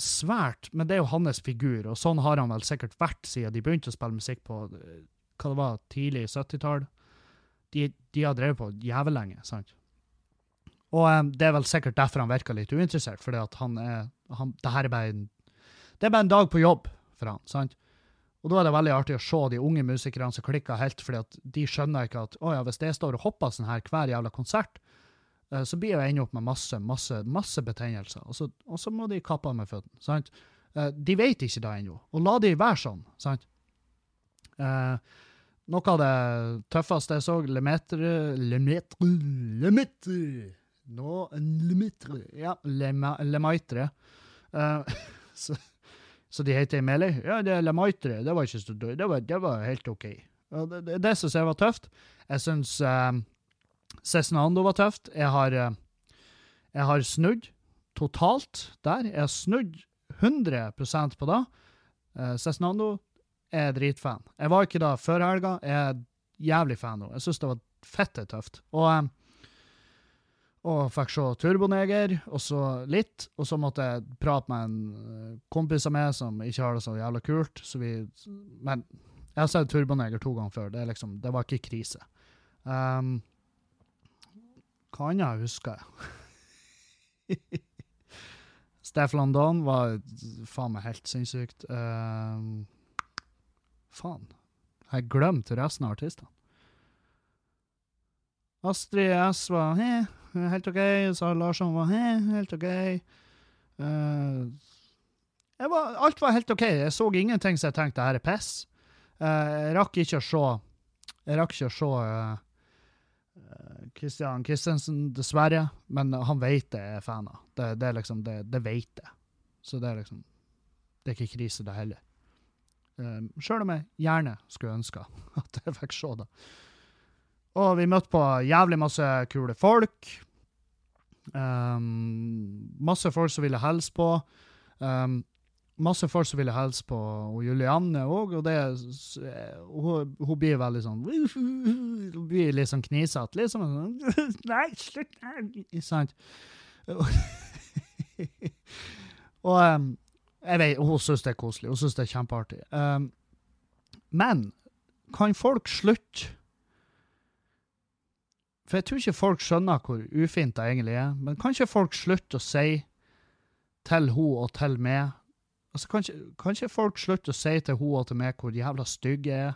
svært, men det er jo hans figur, og sånn har han vel sikkert vært siden de begynte å spille musikk på eh, hva det var, tidlig 70-tall. De, de, har drevet på jævlig lenge, sant? Og um, det er vel sikkert derfor han virker litt uinteressert, er han, det her er bare en det er bare en dag på jobb for han, sant? Og da er det veldig artig å se de unge musikerne som klikker helt, fordi at de skjønner ikke at å ja, hvis jeg står og hopper sånn her hver jævla konsert, så blir jeg ende opp med masse, masse, masse betennelser. Og så, og så må de kappe av med føttene. sant? Uh, de vet ikke det ennå. Og la de være sånn. sant? Eh, noe av det tøffeste jeg så, Lemetre Lemetre Lemetre Nå Lemetre Ja, Lemaitre. Eh, så så de heter Meli. Ja, det er Lemaitre. Det var ikke så det var, det var helt OK. Det, det, det syns jeg var tøft. Jeg syns um, Cezinando var tøft. Jeg har, uh, jeg har snudd totalt der. Jeg har snudd 100 på det. Uh, Cezinando er dritfan. Jeg var ikke da før helga. Jeg er jævlig fan nå. Jeg syns det var fette tøft. Og um, og fikk se Turboneger, og så litt. Og så måtte jeg prate med en eh, kompis av meg som ikke har det så jævla kult. Så vi, men jeg har sett Turboneger to ganger før. Det, liksom, det var ikke krise. Um, hva annet husker jeg? Steff Don var faen meg helt sinnssykt. Uh, faen. Jeg glemte resten av artistene. Astrid S var he, helt OK. Sara Larsson var he, helt OK. Uh, var, alt var helt OK. Jeg så ingenting som jeg tenkte her er piss. Uh, jeg rakk ikke å se Jeg rakk ikke å se uh, Christian Christensen, dessverre, men han vet det er fan av. Det, det, er liksom, det, det vet jeg. Så det er liksom Det er ikke krise, det heller. Um, Sjøl om jeg gjerne skulle ønske at jeg fikk se det. Og vi møtte på jævlig masse kule folk. Um, masse folk som ville hilse på. Um, masse folk som ville hilse på og Julianne òg, og det hun, hun, blir veldig sånn Hun blir litt sånn knisete. liksom. sånn Nei, slutt! Sant? og um, jeg vet, hun syns det er koselig. Hun syns det er kjempeartig. Um, men kan folk slutte for jeg tror ikke folk skjønner hvor ufint det egentlig er. Men kan ikke folk slutte å si til hun og til meg Altså, kan ikke, kan ikke folk slutte å si til hun og til meg hvor jævla stygge jeg er?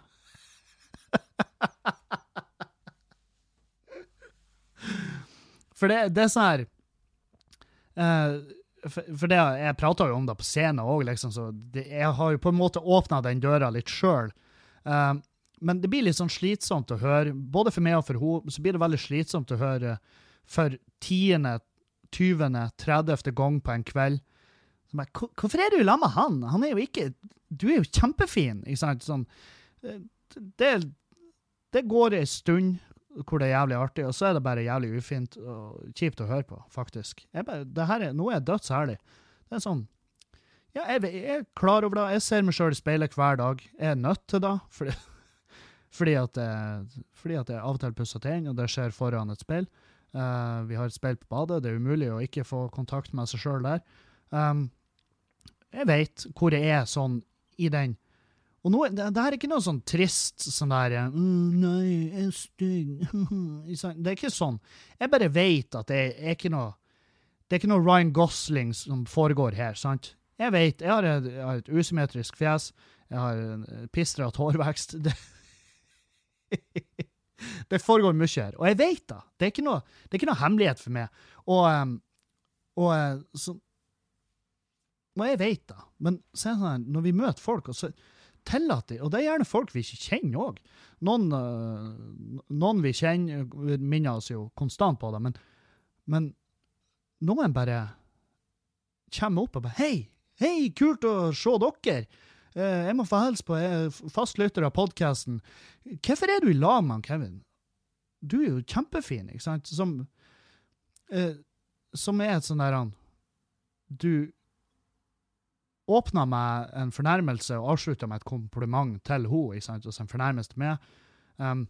for det, det, er sånn her uh, for, for, det, Jeg prata jo om det på scenen òg, liksom, så det, jeg har jo på en måte åpna den døra litt sjøl. Uh, eh, men det blir litt sånn slitsomt å høre, både for meg og for henne, så blir det veldig slitsomt å høre for tiende, tyvende, tredjefte gang på en kveld. Bare, Hvorfor er du sammen med han? Han er jo ikke Du er jo kjempefin, ikke sant? Sånn, eh, det, det går ei stund hvor det er jævlig artig, og så er det bare jævlig ufint og kjipt å høre på, faktisk. Bare, er, nå er jeg dødsherlig. Det er sånn Ja, jeg, jeg er klar over det. Jeg ser meg sjøl i speilet hver dag. Jeg er nødt til det. fordi, fordi at, jeg, fordi at jeg av og til pusser tennene, og det skjer foran et speil. Uh, vi har et speil på badet, det er umulig å ikke få kontakt med seg sjøl der. Um, jeg vet hvor jeg er sånn i den. Og nå, det, det her er ikke noe sånn trist sånn der mm, 'Nei, jeg er stygg' Det er ikke sånn. Jeg bare vet at det er ikke noe Det er ikke noe Ryan Gosling som foregår her, sant? Jeg vet. Jeg jeg har et usymmetrisk fjes. Jeg har pistrete hårvekst. Det, det foregår mye her. Og jeg vet da. Det er noe, det er ikke noe hemmelighet for meg. Og, um, og eh, så Og jeg vet da. Men sånn, når vi møter folk, og så tillater Og det er gjerne folk vi ikke kjenner òg. Noen, uh, noen vi kjenner, minner oss jo konstant på det, men, men noen bare kommer opp og bare Hei, hei, kult å se dere! Uh, jeg må få hilse på fastlytter av podkasten. Hvorfor er du i lag med Kevin? Du er jo kjempefin, ikke sant? Som, eh, som er et sånn der han Du åpna med en fornærmelse og avslutta med et kompliment til henne, og så en fornærmelse til meg. Um,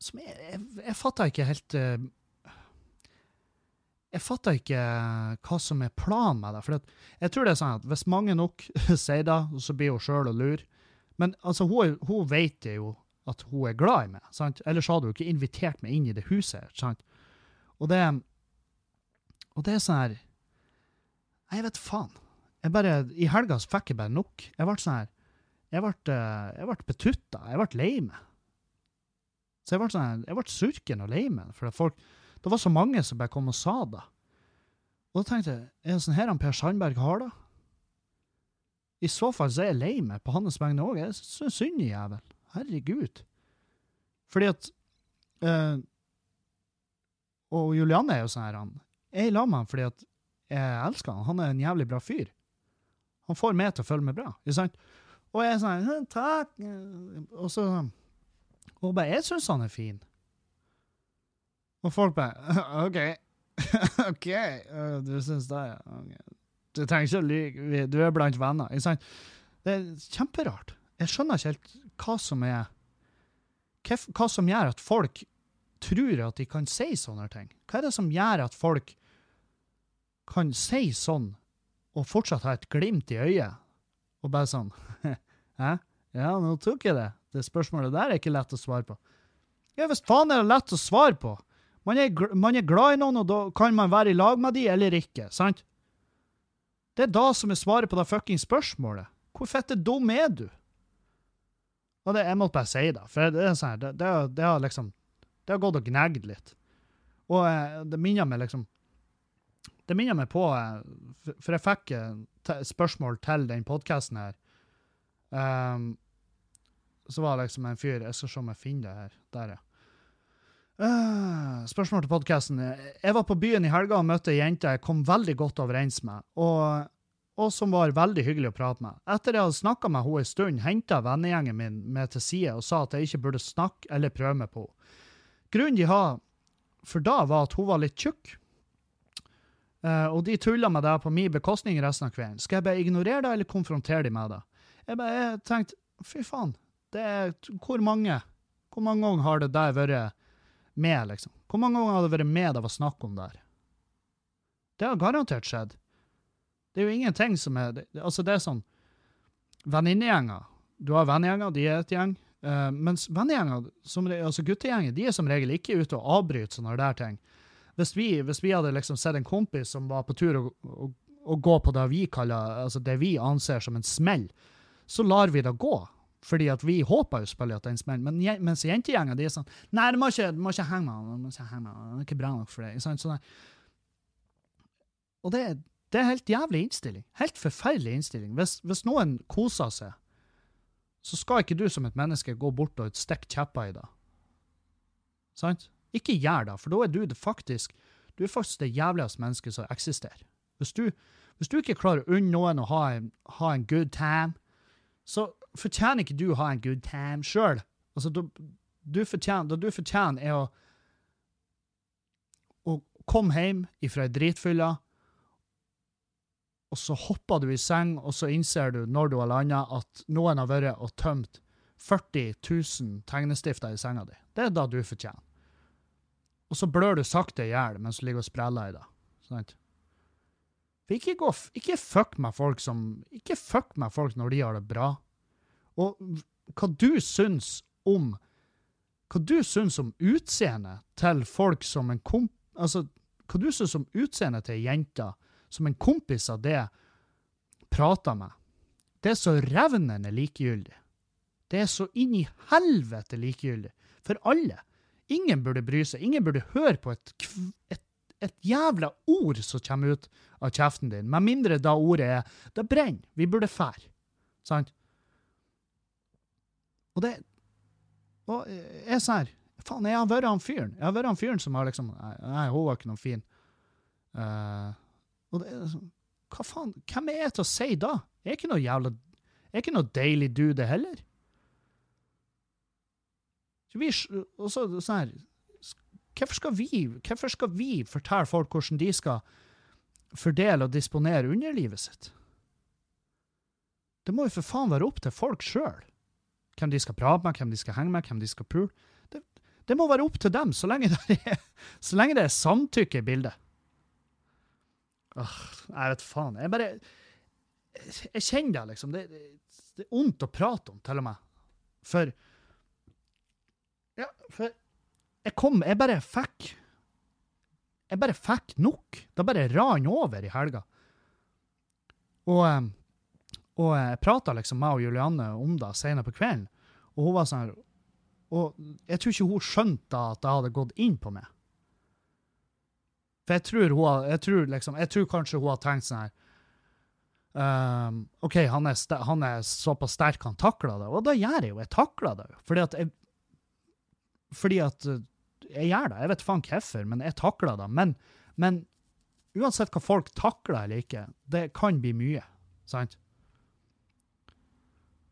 som jeg, jeg, jeg fatter ikke helt uh, Jeg fatter ikke hva som er planen med det. For jeg tror det er sånn at hvis mange nok sier det, så blir hun sjøl og lur. Men altså, hun, hun vet jo at hun er glad i meg, sant? ellers hadde hun ikke invitert meg inn i det huset. sant? Og det, og det er sånn her Jeg vet faen. Jeg bare, I helga så fikk jeg bare nok. Jeg ble sånn her Jeg ble, eh, jeg ble betutta. Jeg ble lei meg. Så jeg ble sånn her, jeg ble surken og lei meg. For folk, det var så mange som bare kom og sa det. Og da tenkte jeg, er det sånn her han Per Sandberg har det? I så fall så er jeg lei meg på hans vegne òg. Jeg syns synd i jævel. Herregud. Fordi at øh, Og Julianne er jo sånn her, han. Jeg er i lag med han fordi at jeg elsker han. Han er en jævlig bra fyr. Han får meg til å føle meg bra. ikke sant? Og jeg er sånn Takk. Og så Og bare Jeg syns han er fin. Og folk bare OK. OK, du syns det, ja. Okay. Du trenger ikke å lyve. Du er blant venner. ikke sant? Det er kjemperart. Jeg skjønner ikke helt hva som er Hva som gjør at folk tror at de kan si sånne ting. Hva er det som gjør at folk kan si sånn og fortsatt ha et glimt i øyet, og bare sånn Hæ? Ja, nå tok jeg det. Det spørsmålet der er ikke lett å svare på. Ja, hvis faen er det lett å svare på. Man er, man er glad i noen, og da kan man være i lag med de eller ikke, sant? Det er da som er svaret på det fuckings spørsmålet. Hvor fette dum er du? Og det, jeg måtte bare si det, for det er sånn det, det, det, har liksom Det har gått og gnagd litt. Og eh, det minner meg liksom det minner meg på eh, For jeg fikk eh, spørsmål til den podkasten her. Um, så var det liksom en fyr Jeg skal se om jeg finner det her. Der, ja. Uh, spørsmål til podkasten. Jeg var på byen i helga og møtte ei jente jeg kom veldig godt overens med, og, og, som var veldig hyggelig å prate med. Etter jeg hadde snakka med henne en stund, henta vennegjengen min meg til side og sa at jeg ikke burde snakke eller prøve meg på henne. Grunnen de har for da, var at hun var litt tjukk. Uh, og de tulla med det på min bekostning resten av kvelden. Skal jeg bare ignorere det, eller konfrontere de med det? Jeg bare jeg tenkte, fy faen, det er, hvor mange Hvor mange ganger har det der vært med, liksom? Hvor mange ganger har det vært med det var snakk om der? Det har garantert skjedd. Det er jo ingenting som er det, Altså, det er sånn Venninnegjenger. Du har vennegjenger, de er et gjeng. Uh, mens vennegjenger, altså guttegjenger, de er som regel ikke ute og avbryter sånne der ting. Hvis vi, hvis vi, hadde liksom sett en kompis som var på tur å, å, å gå på det vi kaller, altså det vi anser som en smell, så lar vi det gå. Fordi at vi håper jo selvfølgelig at det er en smell. Men mens jentegjengen de er sånn Nei, du må ikke, du må ikke henge med han. Det er ikke bra nok for deg. Sånn, sånn. Og det, det, er helt jævlig innstilling. Helt forferdelig innstilling. Hvis, hvis, noen koser seg, så skal ikke du som et menneske gå bort og stikke kjepper i det. Sant? Ikke gjør det, for da er du det faktisk du er faktisk det jævligste mennesket som eksisterer. Hvis du, hvis du ikke klarer å unne noen å ha en, ha en, good time, så fortjener ikke du å ha en good time sjøl. Altså, du, du fortjener, du fortjener, er å, å komme hjem ifra ei dritfylle, og så hopper du i seng, og så innser du når du har landa, at noen har vært og tømt 40 000 tegnestifter i senga di. Det er da du fortjener og så blør du sakte i hjel mens du ligger og spreller i det. Sant? For ikke, gå, ikke fuck med folk som Ikke fuck med folk når de har det bra. Og hva du syns om Hva du syns om utseendet til folk som en komp... Altså, hva du syns om utseendet til ei jente som en kompis av det prater med, det er så revnende likegyldig. Det er så inn i helvete likegyldig. For alle. Ingen burde bry seg. Ingen burde høre på et, et, et jævla ord som kommer ut av kjeften din, med mindre da ordet er 'det brenner, vi burde fære'. Sant? Og det Og jeg er sånn Faen, jeg har vært han fyren. Jeg har vært han fyren som har liksom Nei, hun var ikke noe fin. Uh, og det er liksom Hva faen? Hvem er jeg til å si da? Jeg er ikke noe jævla Jeg er ikke noe deilig dude heller. Vi, og så sånn her hvorfor skal, vi, hvorfor skal vi fortelle folk hvordan de skal fordele og disponere underlivet sitt? Det må jo for faen være opp til folk sjøl. Hvem de skal prate med, hvem de skal henge med, hvem de skal pule. Det, det, må være opp til dem, så lenge det er, så lenge det er samtykke i bildet. Åh, jeg vet faen. Jeg bare Jeg kjenner det, liksom. Det, det, det er vondt å prate om, til og med. For Ja, for jeg kom Jeg bare fikk Jeg bare fikk nok. Det bare rant over i helga. Og eh, og jeg prata liksom med Julianne om det senere på kvelden, og hun var sånn Og jeg tror ikke hun skjønte at det hadde gått inn på meg. For jeg tror, hun, jeg tror, liksom, jeg tror kanskje hun har tenkt sånn her um, OK, han er, han er, såpass sterk, han takler det. Og da gjør jeg jo. Jeg takler det for Fordi at jeg Fordi at eh, jeg gjør det. Jeg vet faen hvorfor, men jeg takler det. Men, men uansett hva folk takler eller ikke, det kan bli mye. Sant?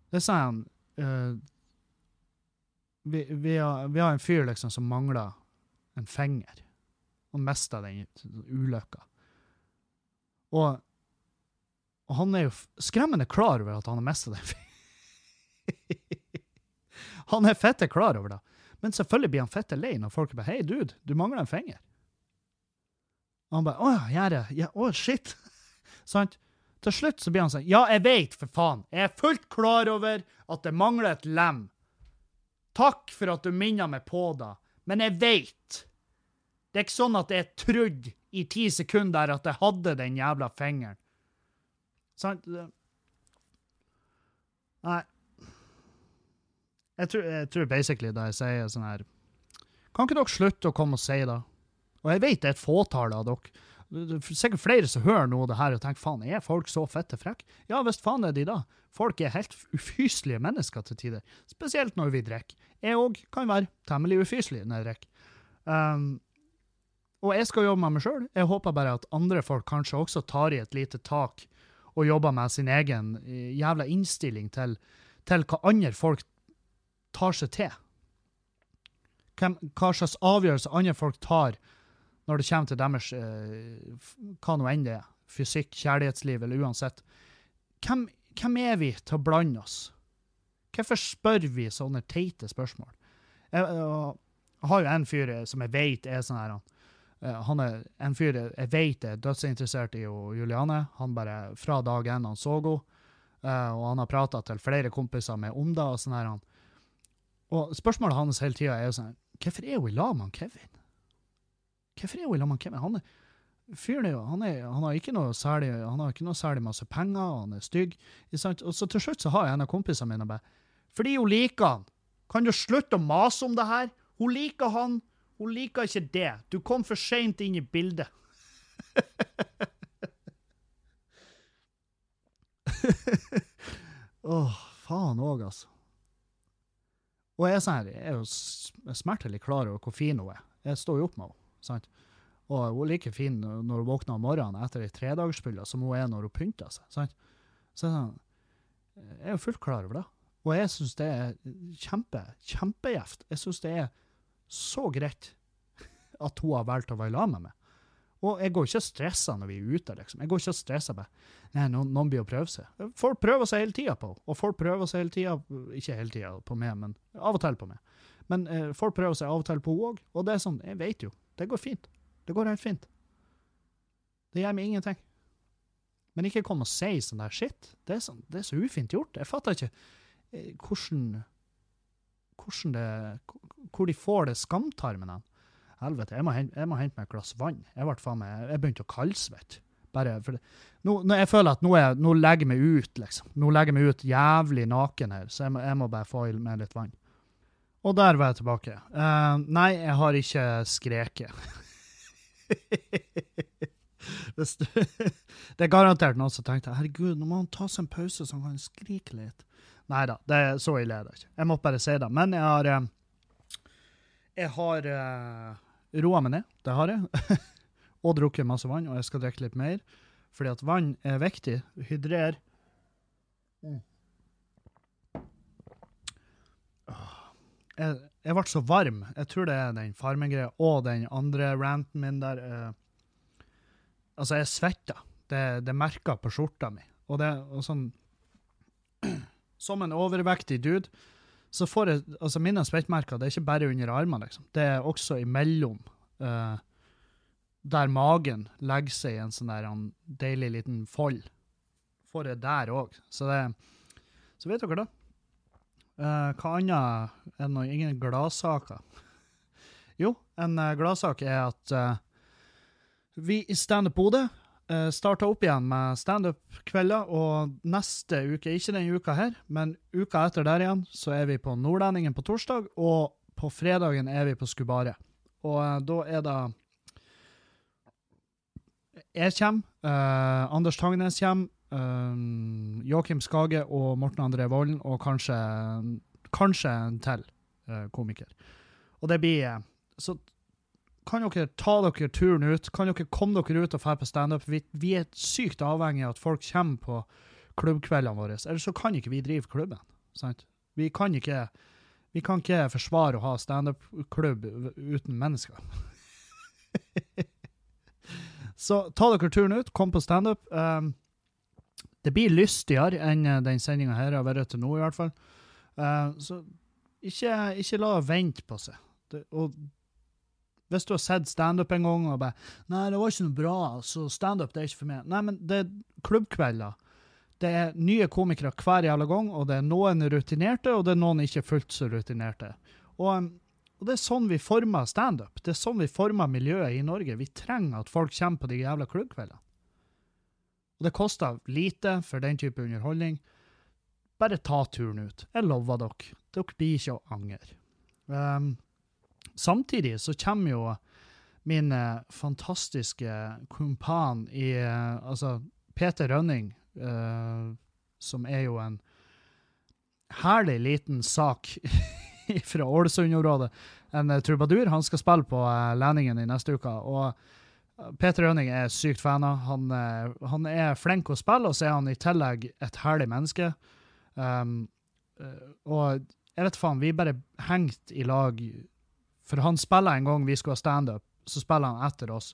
Det sier han uh, vi, vi, har, vi, har, en fyr liksom som mangler en finger. Han mista den ulykka. Og, og, han er jo skremmende klar over at han har mista den fingeren. han er fette klar over det. Men selvfølgelig blir han fette lei når folk bare 'Hei, dude, du mangler en finger'. Og han bare 'Å, gjør jeg? Ja, å, shit'. Sant? Til slutt så blir han sånn Ja, jeg veit, for faen. Jeg er fullt klar over at det mangler et lem. Takk for at du minner meg på det, men jeg veit. Det er ikke sånn at jeg trodde i ti sekunder at jeg hadde den jævla fingeren. Sant? Nei. Jeg tror, jeg tror basically da jeg sier sånn her Kan ikke dere slutte å komme og si det? Og jeg vet det er et fåtall av dere det er sikkert flere som hører noe av det her og tenker faen, er folk så fette frekke? Ja visst faen er de da. Folk er helt ufyselige mennesker til tider. Spesielt når vi drikker. Jeg òg kan være temmelig ufyselig når jeg drikker. Um, og jeg skal jobbe med meg sjøl. Jeg håper bare at andre folk kanskje også tar i et lite tak og jobber med sin egen eh, jævla innstilling til, til hva andre folk tar seg til. Hvem, hva slags avgjørelser andre folk tar når det kommer til deres eh, hva nå enn det er, fysikk, kjærlighetsliv eller uansett. Hvem, hvem, er vi til å blande oss? Hvorfor spør vi sånne teite spørsmål? Jeg, jeg har jo en fyr som jeg vet er sånn her eh, han er en fyr jeg vet er dødsinteressert i Juliane. Han bare fra dag én han så henne, uh, og han har prata til flere kompiser med om det. Og sånn her. Og spørsmålet hans hele tida er jo sånn Hvorfor er hun i lag med Kevin? Hvorfor er hun sammen med Kevin? Han er fyren jo, han, er, han, har ikke noe særlig han har ikke noe særlig masse penger, han er stygg. Og så til slutt så har jeg en av kompisene mine bare Fordi hun liker han. Kan du slutte å mase om det her? Hun liker han. Hun liker ikke det. Du kom for seint inn i bildet. Åh, oh, faen òg, altså. Og jeg er, sånn jeg er jo smertelig klar over hvor fin hun er. Jeg står jo opp med henne sant? Og hun er like fin når hun våkner om morgenen etter ei tredagersfylle som hun er når hun pynter seg. sant? Så sånn, jeg er jo fullt klar over det. Og jeg syns det er kjempe, kjempegjevt. Jeg syns det er så greit at hun har valgt å være sammen med meg. Og jeg går ikke og stresser når vi er ute. liksom. Jeg går ikke og stresser bare. Nei, noen, noen blir å prøve seg. Folk prøver seg hele tida på Og folk prøver seg hele tida, ikke hele tida på meg, men av og til på meg. Men eh, folk prøver seg av og til på henne òg. Og det er sånn, jeg vet jo. Det går fint. Det går helt fint. Det gjør meg ingenting. Men ikke kom og si sånn der shit. Det er, sånn, det er så ufint gjort. Jeg fatter ikke eh, hvordan hvordan det, Hvor de får det skamtarmen hen. Helvete, jeg må, hente, jeg må hente meg et glass vann. Jeg meg, jeg begynte å kaldsvette. Nå, jeg føler at nå, er, nå legger jeg meg ut, liksom. Nå legger jeg meg ut jævlig naken her, så jeg må, jeg må bare få i meg litt vann. Og der var jeg tilbake. Uh, nei, jeg har ikke skreket. Det er garantert noen som tenkte herregud, nå må han ta seg en pause så han kan skrike litt. Nei da, det er så ille er det ikke. Jeg måtte bare si det. Men jeg har eh, Jeg har uh, roa meg ned. Det har jeg. og drukket masse vann, og jeg skal drikke litt mer. Fordi at vann er viktig. Hydrer. Mm. Jeg, jeg ble så varm. Jeg tror det er den Farmen-greia og den andre ranten min der. Uh, altså, jeg svetter. Det, det merker på skjorta mi. Og det og sånn Som en overvektig dude, så får jeg Altså, mine svettmerker det er ikke bare under armene, liksom. Det er også imellom. Uh, der magen legger seg i en sånn der en deilig liten fold. Får jeg der òg. Så Så vet dere det. Uh, hva annet er det ingen gladsaker? Jo, en uh, gladsak er at uh, vi i Standup Bodø uh, starta opp igjen med standup-kvelder, og neste uke, ikke denne uka her, men uka etter der igjen, så er vi på Nordlendingen på torsdag, og på fredagen er vi på Skubare. Og da er det Jeg kommer, Anders Tangnes kommer, Um, Joakim Skage og Morten André Volden, og kanskje, kanskje en til uh, komiker. Og det blir uh, Så kan dere ta dere turen ut. Kan dere komme dere ut og dra på standup? Vi, vi er sykt avhengig av at folk kommer på klubbkveldene våre. Ellers så kan ikke vi drive klubben. Sant? Vi kan ikke vi kan ikke forsvare å ha standup-klubb uten mennesker. så ta dere turen ut, kom på standup. Um, det blir lystigere enn eh, den sendinga her har vært til nå, i hvert fall. Uh, så ikke, ikke la vente på seg. Det, og hvis du har sett standup en gang og bare 'Nei, det var ikke noe bra, så standup er ikke for meg'. Nei, men det er klubbkvelder. Det er nye komikere hver jævla gang, og det er noen rutinerte, og det er noen ikke fullt så rutinerte. Og, og det er sånn vi former standup. Det er sånn vi former miljøet i Norge. Vi trenger at folk kommer på de jævla klubbkveldene. Og det koster lite for den type underholdning. Bare ta turen ut. Jeg lover dere. Dere blir ikke å angre. Um, samtidig så kommer jo min uh, fantastiske kumpan i uh, Altså Peter Rønning, uh, som er jo en herlig liten sak fra Ålesund-området. En trubadur. Han skal spille på Læningen i neste uke. og Peter Rønning er sykt fan av. Han, han, er flink å spille, og så er han i tillegg et herlig menneske. Um, eh, og jeg vet faen, vi bare hengte i lag. For han spiller en gang vi skulle ha standup, så spiller han etter oss.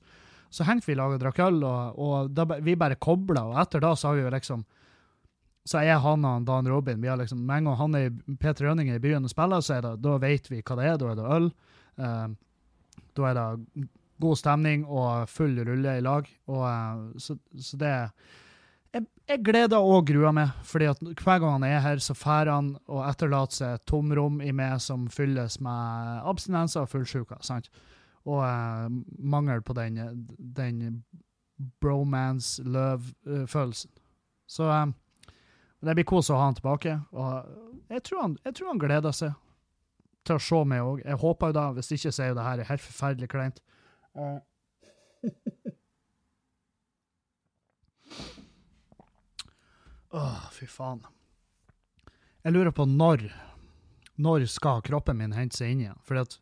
Så hengte vi i lag og drakk øl, og, og da, vi bare kobla, og etter da så har vi jo liksom så er han og Dan Robin vi har liksom, Med en gang han er Peter Rønning er i byen og spiller, så er det, da vet vi hva det er. Da er det øl. Um, da er det god stemning og full rulle i lag. Og, uh, så, så, det Jeg, gleder og gruer meg, fordi at hver gang han er her, så drar han og etterlater seg et tomrom i meg som fylles med abstinenser og fullsjuka. sant? Og uh, mangel på den, den bromance, love-følelsen. Så um, det blir kos å ha han tilbake. Og jeg tror han, jeg tror han gleder seg til å se meg òg. Jeg håper jo da, hvis ikke så er jo det her helt forferdelig kleint. Å, oh, fy faen. Jeg lurer på når Når skal kroppen min hente seg inn igjen? Fordi at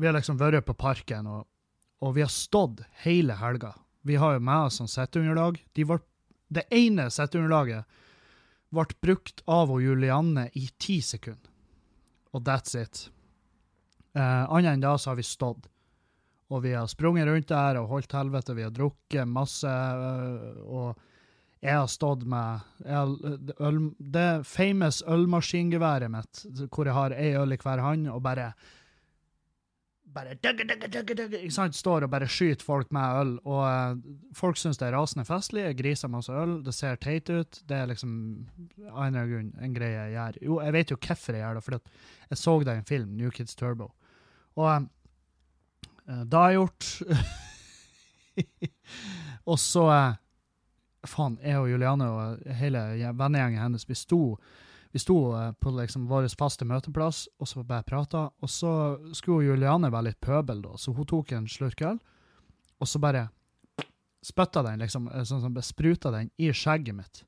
vi har liksom vært på parken, og, og vi har stått hele helga. Vi har jo med oss sånn setteunderlag. De det ene setteunderlaget ble brukt av og Julianne i ti sekunder. Og that's it. Eh, Annet enn da så har vi stått. Og vi har sprunget rundt der og holdt helvete, vi har drukket masse. Øh, og jeg har stått med jeg, øl, det famous ølmaskingeværet mitt, hvor jeg har ei øl i hver hånd, og bare bare dugge, dugge, dugge, dugge, ikke sant, står og bare skyter folk med øl. Og uh, folk syns det er rasende festlig. Jeg griser masse øl. Det ser teit ut. Det er liksom en en greie jeg gjør. Jo, jeg vet jo hvorfor jeg gjør det, for jeg så det i en film, New Kids Turbo. Og uh, Eh, det har jeg gjort. og så eh, Faen, jeg og Juliane og hele vennegjengen hennes, vi sto, vi sto eh, på liksom vår faste møteplass og så bare prata. Og så skulle Juliane være litt pøbel, da, så hun tok en slurk øl, og så bare spytta den, liksom, eh, sånn som spruta den i skjegget mitt.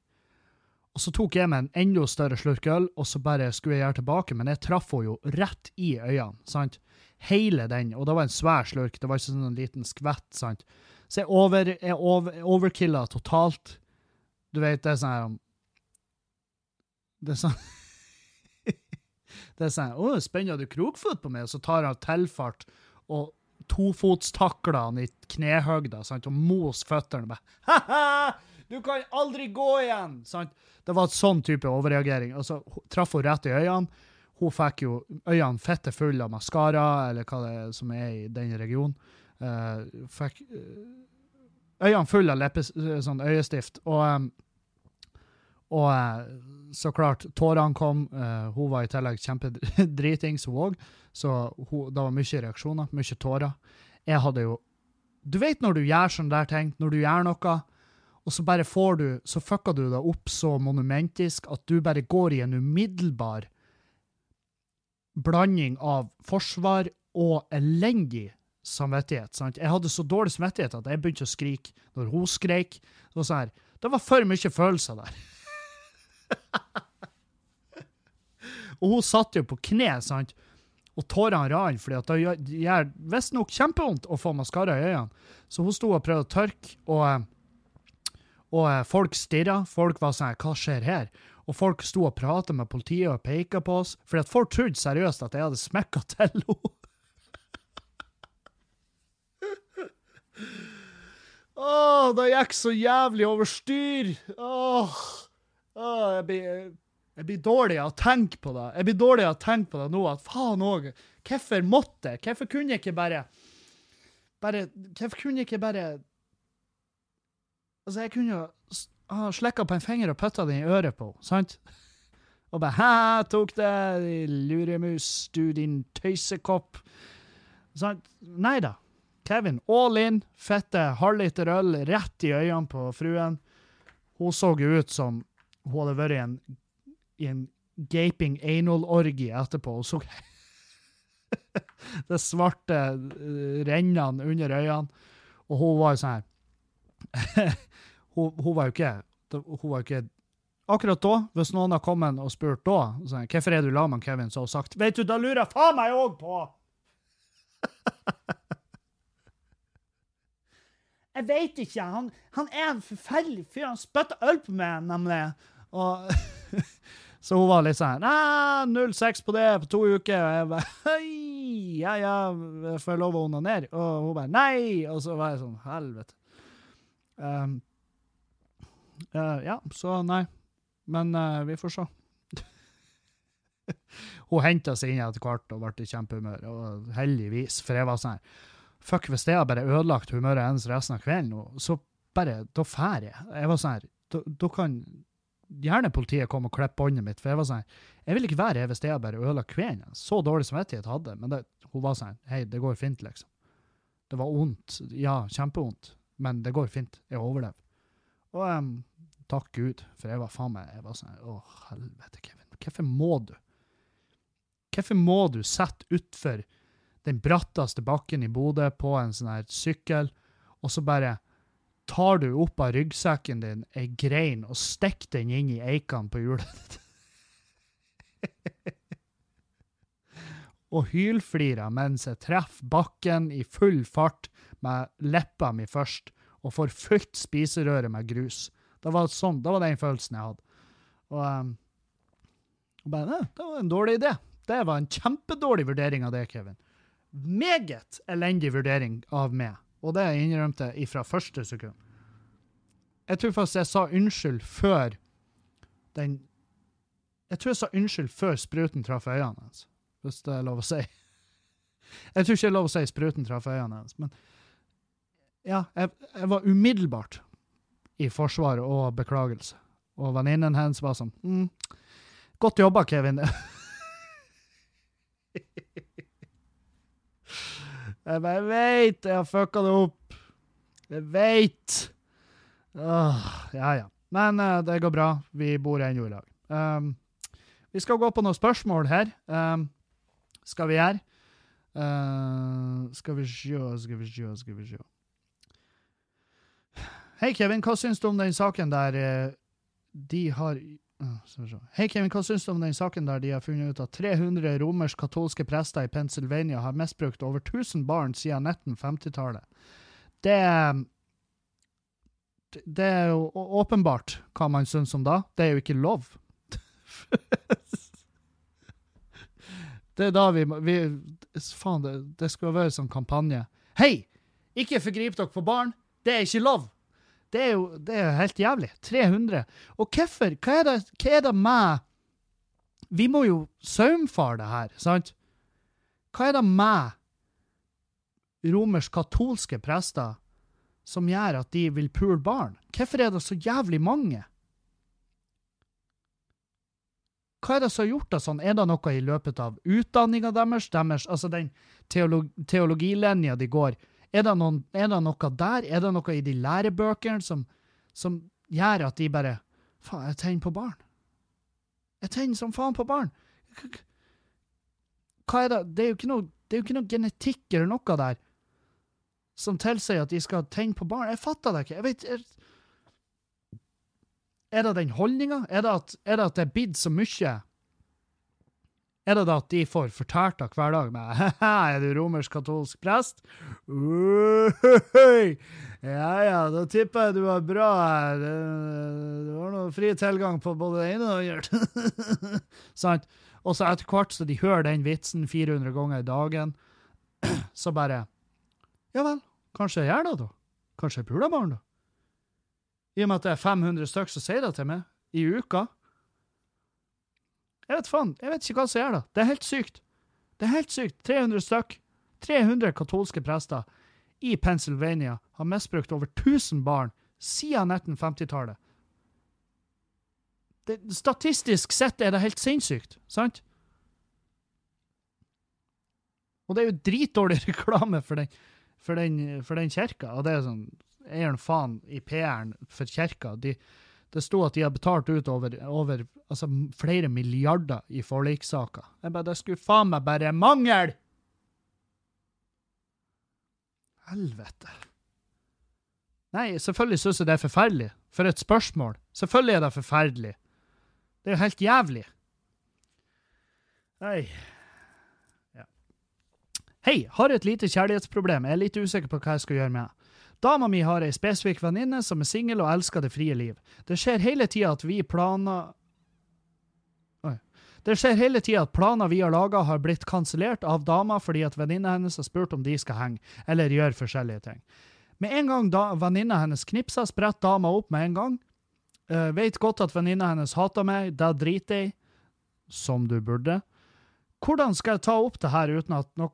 Og så tok jeg meg en enda større slurk øl, og så bare skulle jeg gjøre tilbake, men jeg traff henne jo rett i øynene. sant? Hele den, og det var en svær slurk, det var ikke sånn en liten skvett. sant? Så jeg, over, jeg over, overkilla totalt. Du vet, det er sånn her Det er sånn Det er sånn 'Å, spenner du krokfot på meg?' Og så tar han tilfart og tofotstakler han i knehøgda sant? og moser føttene. Bare, Ha-ha! Du kan aldri gå igjen! Sant? Det var et sånn type overreagering. Og så traff hun rett i øynene. Hun fikk jo øynene fette fulle av maskara, eller hva det er som er i den regionen. Uh, fikk uh, øynene fulle av leppes, sånn øyestift. Og, um, og uh, så klart, tårene kom. hun var i tillegg kjempedritings, hun òg. Så hun, det var mye reaksjoner, mye tårer. Jeg hadde jo Du vet når du gjør sånne der ting, når du gjør noe, og så bare får du Så fucker du det opp så monumentisk at du bare går i en umiddelbar blanding av forsvar og elendig samvittighet. sant? Jeg hadde så dårlig samvittighet at jeg begynte å skrike når hun skreik. Det var sånn her, det var for mye følelser der. og hun satt jo på kne, sant? og tårene rant, at det gjør visstnok kjempevondt å få maskara i øynene. Så hun sto og prøvde å tørke, og, og folk stirra. Folk var sånn Hva skjer her? Og folk sto og prata med politiet og peka på oss, fordi at folk trodde seriøst at jeg hadde smekka til henne. Åh, det gikk så jævlig over styr. Åh, åh jeg blir jeg blir dårlig av å tenke på det. Jeg blir dårlig av å tenke på det nå, at faen òg, hvorfor måtte jeg? Hvorfor kunne jeg ikke bare Bare Hvorfor kunne jeg ikke bare Altså, jeg kunne jo ha slekka på en finger og putta den i øret på sant? Og bare 'Hæ, tok det, luremus, du din tøysekopp'. Sant? Nei da. Kevin, all in, fette halvliter øl rett i øynene på fruen. Hun så ut som hun hadde vært i en i en gaping anal-orgie etterpå Hun så det svarte uh, rennene under øynene. Og hun var jo sånn her hun, hun, var jo ikke Hun var jo ikke Akkurat da, hvis noen har kommet og spurt da, sånn, hvorfor er du lam, Kevin, så har hun sagt Vet du, da lurer faen meg òg på! jeg veit ikke. Han, han, er en forferdelig fyr. Han spytter øl på meg, nemlig. Og Så hun var litt sånn 0-6 på det på to uker. Og jeg bare Hei, ja, ja, får jeg lov å onanere? Og hun bare Nei! Og så var jeg sånn Helvete. Um, uh, ja, så nei. Men uh, vi får se. hun henta seg inn etter hvert og ble i kjempehumør, og heldigvis. For jeg var sånn Fuck, hvis det har bare ødelagt humøret hennes resten av kvelden, så bare Da drar jeg. Jeg var sånn her Da kan gjerne politiet komme og klippe båndet mitt. For jeg var sånn Jeg vil ikke være her hvis jeg bare ødela kvelden. Så dårlig samvittighet hadde Men det, hun var sånn Hei, det går fint, liksom. Det var vondt. Ja, kjempevondt. Men det går fint. Jeg overlever. Og um, takk Gud, for jeg var faen meg Jeg var sånn Å, helvete, Kevin. Hvorfor må du? Hvorfor må du sette utfor den bratteste bakken i Bodø på en sånn her sykkel, og så bare tar du opp av ryggsekken din ei grein og stikker den inn i eikene på hjulet ditt. og hylflirer mens jeg treffer bakken i full fart med leppa mi først, og får fullt spiserøre med grus. Det var, sånn, det var den følelsen jeg hadde. Og, um, bare, det var en dårlig idé. Det var en kjempedårlig vurdering av det, Kevin. Meget elendig vurdering av meg. Og det jeg innrømte jeg fra første sekund. Jeg tror faktisk jeg sa unnskyld før den Jeg tror jeg sa unnskyld før spruten traff øynene hans, hvis det er lov å si. Jeg tror ikke det er lov å si spruten traff øynene hans, men ja, jeg, jeg, var umiddelbart i forsvar og beklagelse. Og venninnen hennes var sånn mm, Godt jobba, Kevin. Jeg bare veit jeg har fucka det opp. Jeg veit. ja, ja. Men uh, det går bra. Vi bor ennå i lag. Um, vi skal gå på noen spørsmål her. Um, skal vi gjøre? Uh, skal vi sjå, skal vi sjå, skal vi sjå. Hei, Kevin, hva syns du om den saken der uh, de har Hei, Kevin, hva syns du om den saken der de har funnet ut at 300 romersk-katolske prester i Pennsylvania har misbrukt over 1000 barn siden 1950-tallet? Det Det er jo åpenbart hva man syns om da. Det er jo ikke lov. det er da vi vi, Faen, det, det skulle være sånn kampanje. Hei! Ikke forgrip dere på barn! Det er ikke lov! Det er jo det er helt jævlig. 300. Og hvorfor? Hva er det, hva er det med Vi må jo saumfare det her, sant? Hva er det med romersk-katolske prester som gjør at de vil pule barn? Hvorfor er det så jævlig mange? Hva er det som har gjort det sånn? Er det noe i løpet av utdanninga deres, deres, altså den teolog teologilinja de går, er det, noen, er det noe der? Er det noe i de lærebøkene som, som gjør at de bare Faen, jeg tenner på barn. Jeg tenner som faen på barn. Hva er det? Det er jo ikke noe, det er jo ikke noe genetikk eller noe der som tilsier at de skal tenne på barn. Jeg fatter det ikke. Jeg vet er, er det den holdninga? Er, er det at det er blitt så mye er det da at de får fortalt av hver dag med «Haha, er du romersk-katolsk prest? Ja ja, da tipper jeg du har bra her. Du har nå fri tilgang på både det ene og det andre. Og så etter hvert så de hører den vitsen 400 ganger i dagen, så bare Ja vel, kanskje jeg gjør det, da? Kanskje jeg puler barn, da? I og med at det er 500 stykker som sier det til meg i uka. Jeg vet faen, jeg vet ikke hva som gjør det. Det er helt sykt. Det er helt sykt. 300 stykk. 300 katolske prester i Pennsylvania har misbrukt over 1000 barn siden 1950-tallet. Statistisk sett er det helt sinnssykt, sant? Og det er jo dritdårlig reklame for den, for den, for den kirka. Og det er sånn Eieren faen i PR-en for kirka? De, det sto at de har betalt ut over, over altså, flere milliarder i forlikssaker. Jeg bare, Det skulle faen meg bare mangle! Helvete. Nei, selvfølgelig syns jeg det er forferdelig. For et spørsmål. Selvfølgelig er det forferdelig. Det er jo helt jævlig. Nei. Ja. Hei, har et lite kjærlighetsproblem. Jeg er litt usikker på hva jeg skal gjøre med det. Dama mi har ei spesifikk venninne som er singel og elsker det frie liv. Det skjer hele tida at vi planer. Det skjer hele tida at planer vi har laga, har blitt kansellert av dama fordi at venninna hennes har spurt om de skal henge, eller gjøre forskjellige ting. Med en gang da venninna hennes knipser, spretter dama opp med en gang. Uh, vet godt at venninna hennes hater meg, det driter jeg. Som du burde. Hvordan skal jeg ta opp det her uten at, nok,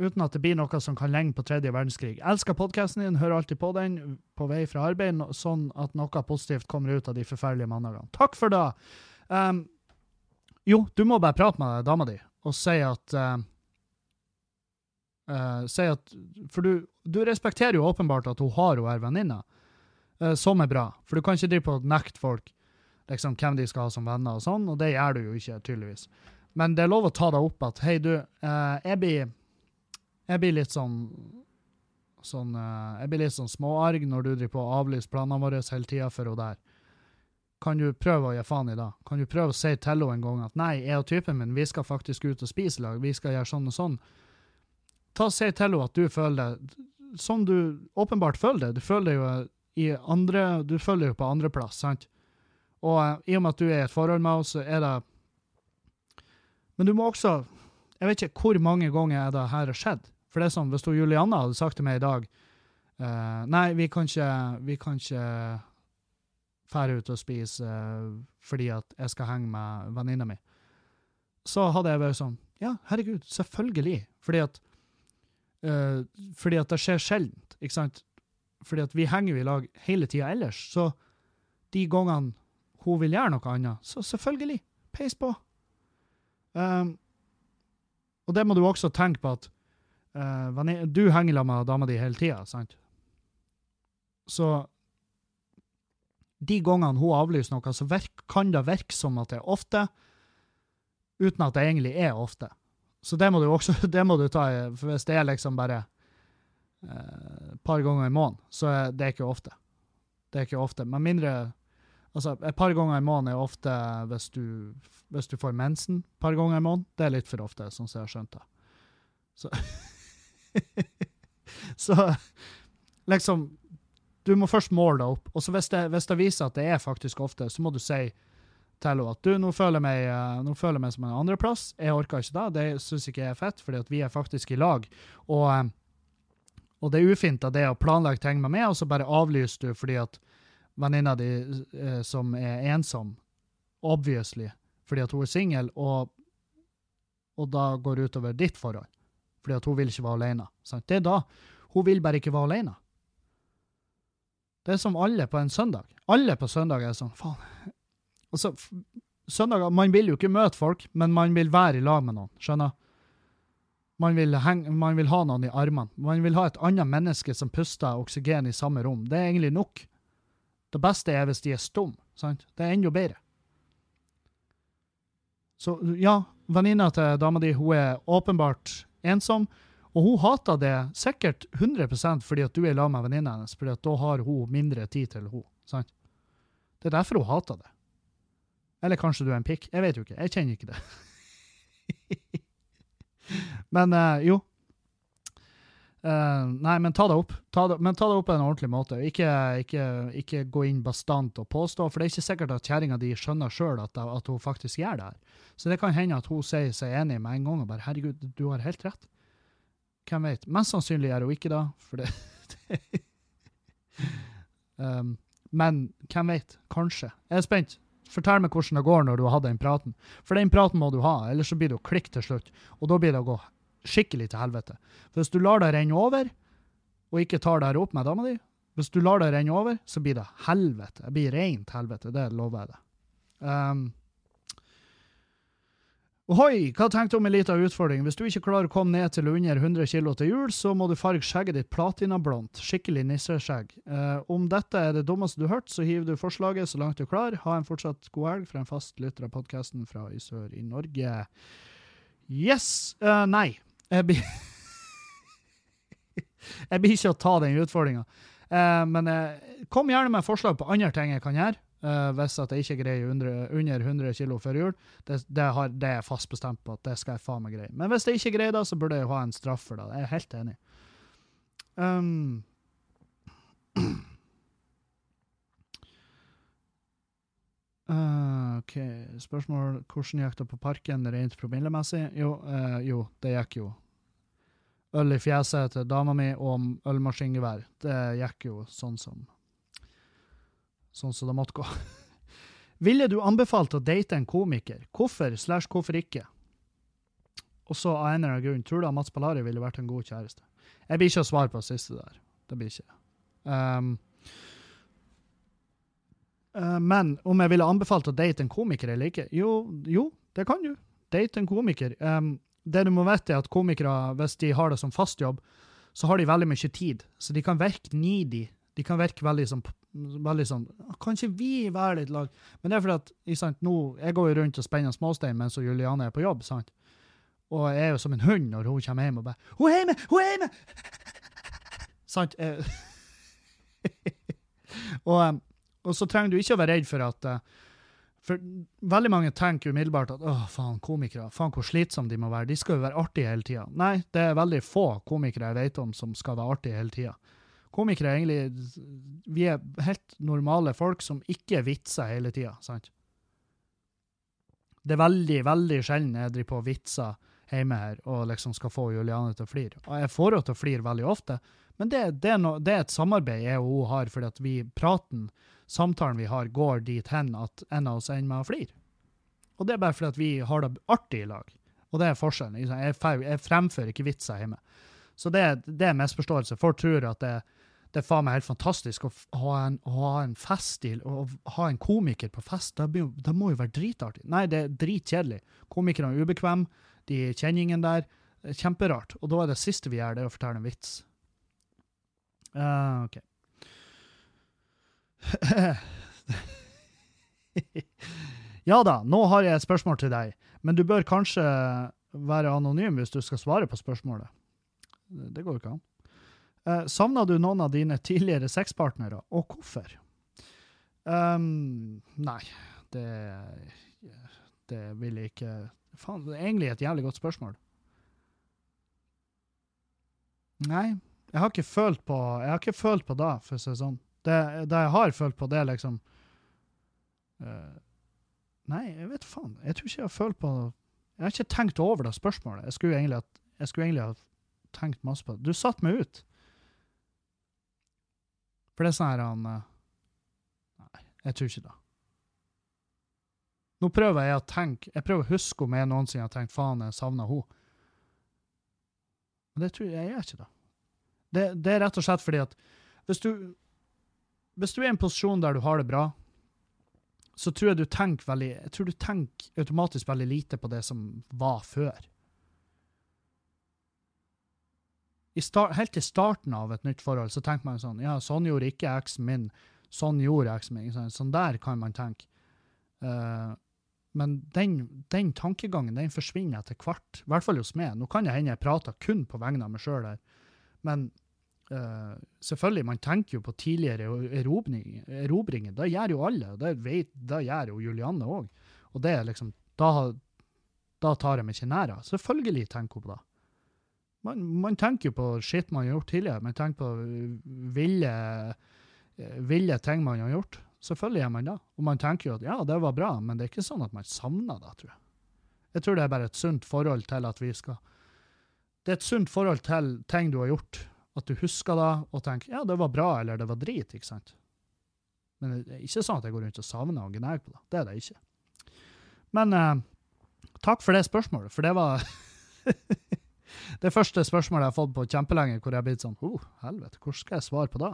uten at det blir noe som kan lenge på tredje verdenskrig? Elsker podkasten din, hører alltid på den på vei fra arbeid, sånn at noe positivt kommer ut av de forferdelige mandagene. Takk for det! Um, jo, du må bare prate med dama di og si at eh, uh, Si at For du, du respekterer jo åpenbart at hun har hun her venninna, uh, som er bra. For du kan ikke drive på og nekte folk liksom, hvem de skal ha som venner, og sånn, og det gjør du jo ikke, tydeligvis. Men det er lov å ta deg opp at hei, du, eh, jeg blir Jeg blir litt sånn sånn eh, Jeg blir litt sånn småarg når du driver på å avlyse planene våre hele tida for henne der. Kan du prøve å gi faen i det? Kan du prøve å si til henne en gang at nei, jeg og typen min, vi skal faktisk ut og spise i lag, vi skal gjøre sånn og sånn. Ta og Si til henne at du føler det som du åpenbart føler det. Du føler det jo i andre Du føler det jo på andreplass, sant? Og eh, i og med at du er i et forhold med oss, så er det Men du må også Jeg vet ikke hvor mange ganger det her har skjedd. For det er sånn, hvis du Julianna hadde sagt til meg i dag uh, Nei, vi kan ikke Vi kan ikke fære ut og spise uh, fordi at jeg skal henge med venninna mi. Så hadde jeg vært sånn Ja, herregud, selvfølgelig. Fordi at uh, Fordi at det skjer sjeldent, ikke sant? Fordi at vi henger jo i lag hele tida ellers, så de gangene hun vil gjøre noe annet, så selvfølgelig, peis på. Um, og det må du også tenke på at eh, venni- du henger sammen med dama di hele tida, sant? Så de gangene hun avlyser noe, så virk, kan det virke som at det er ofte, uten at det egentlig er ofte. Så det må du også det må du ta for hvis det er liksom bare eh, et par ganger i måneden, så er det ikke ofte. Det er ikke ofte. Men mindre Altså, et par ganger i måneden er ofte hvis du, hvis du får mensen et par ganger i måneden. Det er litt for ofte, sånn som jeg har skjønt det. Så Så liksom Du må først måle det opp. Og så hvis det, hvis det viser at det er faktisk ofte, så må du si til henne at du, nå føler jeg meg, eh, nå føler jeg meg som en andreplass. Jeg orker ikke det. Det syns ikke jeg er fett, fordi at vi er faktisk i lag. Og, eh, og det er ufint av det å planlegge ting med meg, og så bare avlyser du fordi at venninna di eh, som er ensom, obviously, fordi at hun er singel, og, og da går det utover ditt forhold. Fordi at hun vil ikke være alene. Sant? Det er da. Hun vil bare ikke være alene. Det er som alle på en søndag. Alle på søndag er sånn Faen. Altså, søndager Man vil jo ikke møte folk, men man vil være i lag med noen. Skjønner? Man vil, henge, man vil ha noen i armene. Man vil ha et annet menneske som puster oksygen i samme rom. Det er egentlig nok. Det beste er hvis de er stumme. Det er enda bedre. Så ja, venninna til dama di hun er åpenbart ensom. Og hun hater det sikkert 100% fordi at du er i lag med venninna hennes, fordi at da har hun mindre tid til henne. Sant? Det er derfor hun hater det. Eller kanskje du er en pikk. Jeg vet jo ikke. Jeg kjenner ikke det. men uh, jo. Uh, nei, men ta det opp. Ta det, men ta det opp på en ordentlig måte. Ikke, ikke, ikke gå inn bastant og påstå, for det er ikke sikkert at kjerringa di skjønner sjøl at, at, hun faktisk gjør det her. Så det kan hende at hun sier seg enig med en gang og bare 'herregud, du har helt rett'. Hvem vet? Mest sannsynlig gjør hun ikke det, for det, um, Men hvem vet? Kanskje. Jeg er spent. Fortell meg hvordan det går når du har hatt den praten. For den praten må du ha, ellers så blir det jo klikk til slutt. Og da blir det å gå skikkelig til helvete. For hvis du lar det renne over, og ikke tar det her opp med dama di, hvis du lar det renne over, så blir det helvete. Det blir rent helvete. Det lover jeg deg. Um, Ohoi, hva tenkte du om en liten utfordring? Hvis du ikke klarer å komme ned til under 100 kg til jul, så må du farge skjegget ditt platinablondt. Skikkelig nisseskjegg. Uh, om dette er det dummeste du har hørt, så hiver du forslaget så langt du er klar. Ha en fortsatt god helg fra en fast lytter av podkasten fra i sør i Norge. Yes! Uh, nei. Jeg blir Jeg blir ikke å ta den utfordringa. Uh, men uh, kom gjerne med forslag på andre ting jeg kan gjøre. Uh, hvis at jeg ikke greier under, under 100 kg før jul. Det, det, har, det, er jeg fast bestemt på at det skal jeg faen meg greie. Men hvis jeg ikke greier det, så burde jeg ha en straff for det. Jeg er helt enig. Um, uh, OK. Spørsmål hvordan gikk det på parken rent promillemessig? Jo, uh, jo, det gikk jo. Øl i fjeset til dama mi og ølmaskingevær. Det gikk jo sånn som sånn som det måtte gå. Ville du anbefalt å date en komiker? Hvorfor slash hvorfor ikke? Og så av en eller annen grunn, tror du at Mats Palari ville vært en god kjæreste? Jeg blir ikke å svare på det siste der. Det blir ikke. Um, men om jeg ville anbefalt å date en komiker eller ikke? Jo, jo det kan du. Date en komiker. Um, det du må vite, er at komikere, hvis de har det som fast jobb, så har de veldig mye tid. Så de kan virke needy. De kan virke veldig sånn veldig sånn Kan ikke vi være litt lag? Men det er fordi at sant, nå, jeg går jo rundt og spenner småstein mens Juliane er på jobb. sant? Og jeg er jo som en hund når hun kommer hjem og bare 'Hun er hjemme! Hun er hjemme!' sant? og, og, så trenger du ikke å være redd for at uh, For veldig mange tenker umiddelbart at 'Å, faen, komikere. Faen, hvor slitsomme de må være. De skal jo være artige hele tida.' Nei, det er veldig få komikere jeg vet om som skal være artige hele tida komikere er egentlig Vi er helt normale folk som ikke vitser hele tida, sant? Det er veldig, veldig sjelden jeg driver på og vitser hjemme her og liksom skal få Juliane til å flire. Og jeg får henne til å flire veldig ofte, men det, det, er no, det, er et samarbeid jeg og hun har, fordi at vi, praten, samtalen vi har, går dit hen at en av oss ender med å flire. Og det er bare fordi vi har det artig i lag. Og det er forskjellen. Jeg, fremfører ikke vitser hjemme. Så det, det er misforståelse. Folk tror at det, det er faen meg helt fantastisk å ha en, å ha en feststil og ha en komiker på fest. Det, det må jo være dritartig. Nei, det er dritkjedelig. Komikerne er ubekvemme, de kjenningene der. Kjemperart. Og da er det siste vi gjør, det å fortelle en vits. Uh, OK. ja da, nå har jeg et spørsmål til deg, men du bør kanskje være anonym hvis du skal svare på spørsmålet. Det går ikke an. Eh, Savna du noen av dine tidligere sexpartnere, og hvorfor? Um, nei, det Det vil jeg ikke Faen, det er egentlig et jævlig godt spørsmål. Nei, jeg har ikke følt på Jeg har ikke følt på det, for å si det sånn. Det, det jeg har følt på, det er liksom uh, Nei, jeg vet faen. Jeg tror ikke jeg har følt på Jeg har ikke tenkt over det spørsmålet. Jeg skulle egentlig, jeg skulle egentlig ha tenkt masse på det. Du satte meg ut. For det er sånn her han uh, Nei, jeg tror ikke det. Nå prøver jeg å tenke Jeg prøver å huske om jeg noensinne har tenkt faen, jeg savna henne. Men det tror jeg jeg gjør ikke, da. Det, det, er rett og slett fordi at hvis du, hvis du er i en posisjon der du har det bra, så tror jeg du tenker veldig Jeg tror du tenker automatisk veldig lite på det som var før. Start, helt til starten av et nytt forhold så tenker man sånn Ja, sånn gjorde ikke eksen min. Sånn gjorde eksen min. Sånn der kan man tenke. Uh, men den, den, tankegangen den forsvinner etter hvert, i hvert fall hos meg. Nå kan det hende jeg prater kun på vegne av meg sjøl her, men uh, selvfølgelig, man tenker jo på tidligere erobringer. Det gjør jo alle, det, vet, det gjør jo Julianne òg. Og det er liksom, da, da tar jeg meg ikke nær av. Selvfølgelig tenker hun på det. Man, man, tenker jo på shit man har gjort tidligere. Man tenker på ville, ville ting man har gjort. Selvfølgelig gjør man det. Og man tenker jo at ja, det var bra, men det er ikke sånn at man savner det, tror jeg. Jeg tror det er bare et sunt forhold til at vi skal Det er et sunt forhold til ting du har gjort, at du husker det og tenker ja, det var bra eller det var drit, ikke sant? Men det er ikke sånn at jeg går rundt og savner og gnager på det. Det er det ikke. Men eh, takk for det spørsmålet, for det var det første spørsmålet jeg har fått på kjempelenge, hvor jeg har blitt sånn oh, helvete, hvordan skal jeg svare på det?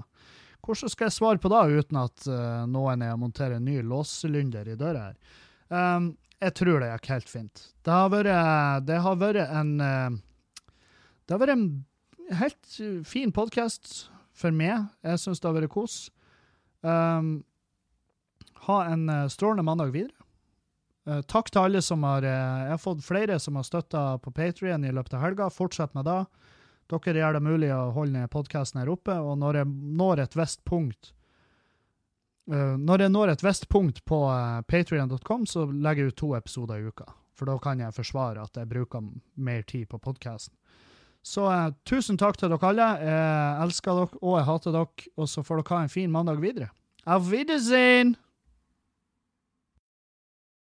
Hvordan skal jeg svare på det uten at uh, noen er å montere en ny låselynder i døra her? Um, jeg tror det gikk helt fint. Det har vært, det har vært en uh, Det har vært en helt fin podkast for meg. Jeg syns det har vært kos. Um, ha en uh, strålende mandag videre. Uh, takk til alle som har Jeg har fått flere som har støtta på Patrion i løpet av helga. Fortsett med det. Dere gjør det mulig å holde podkasten her oppe, og når jeg når et visst punkt uh, Når jeg når et visst punkt på uh, eh, patrion.com, så legger jeg ut to episoder i uka. For da kan jeg forsvare at jeg bruker mer tid på podkasten. Så uh, tusen takk til dere alle. Jeg elsker dere, og jeg hater dere. Og så får dere ha en fin mandag videre. Auf Wiedersehen!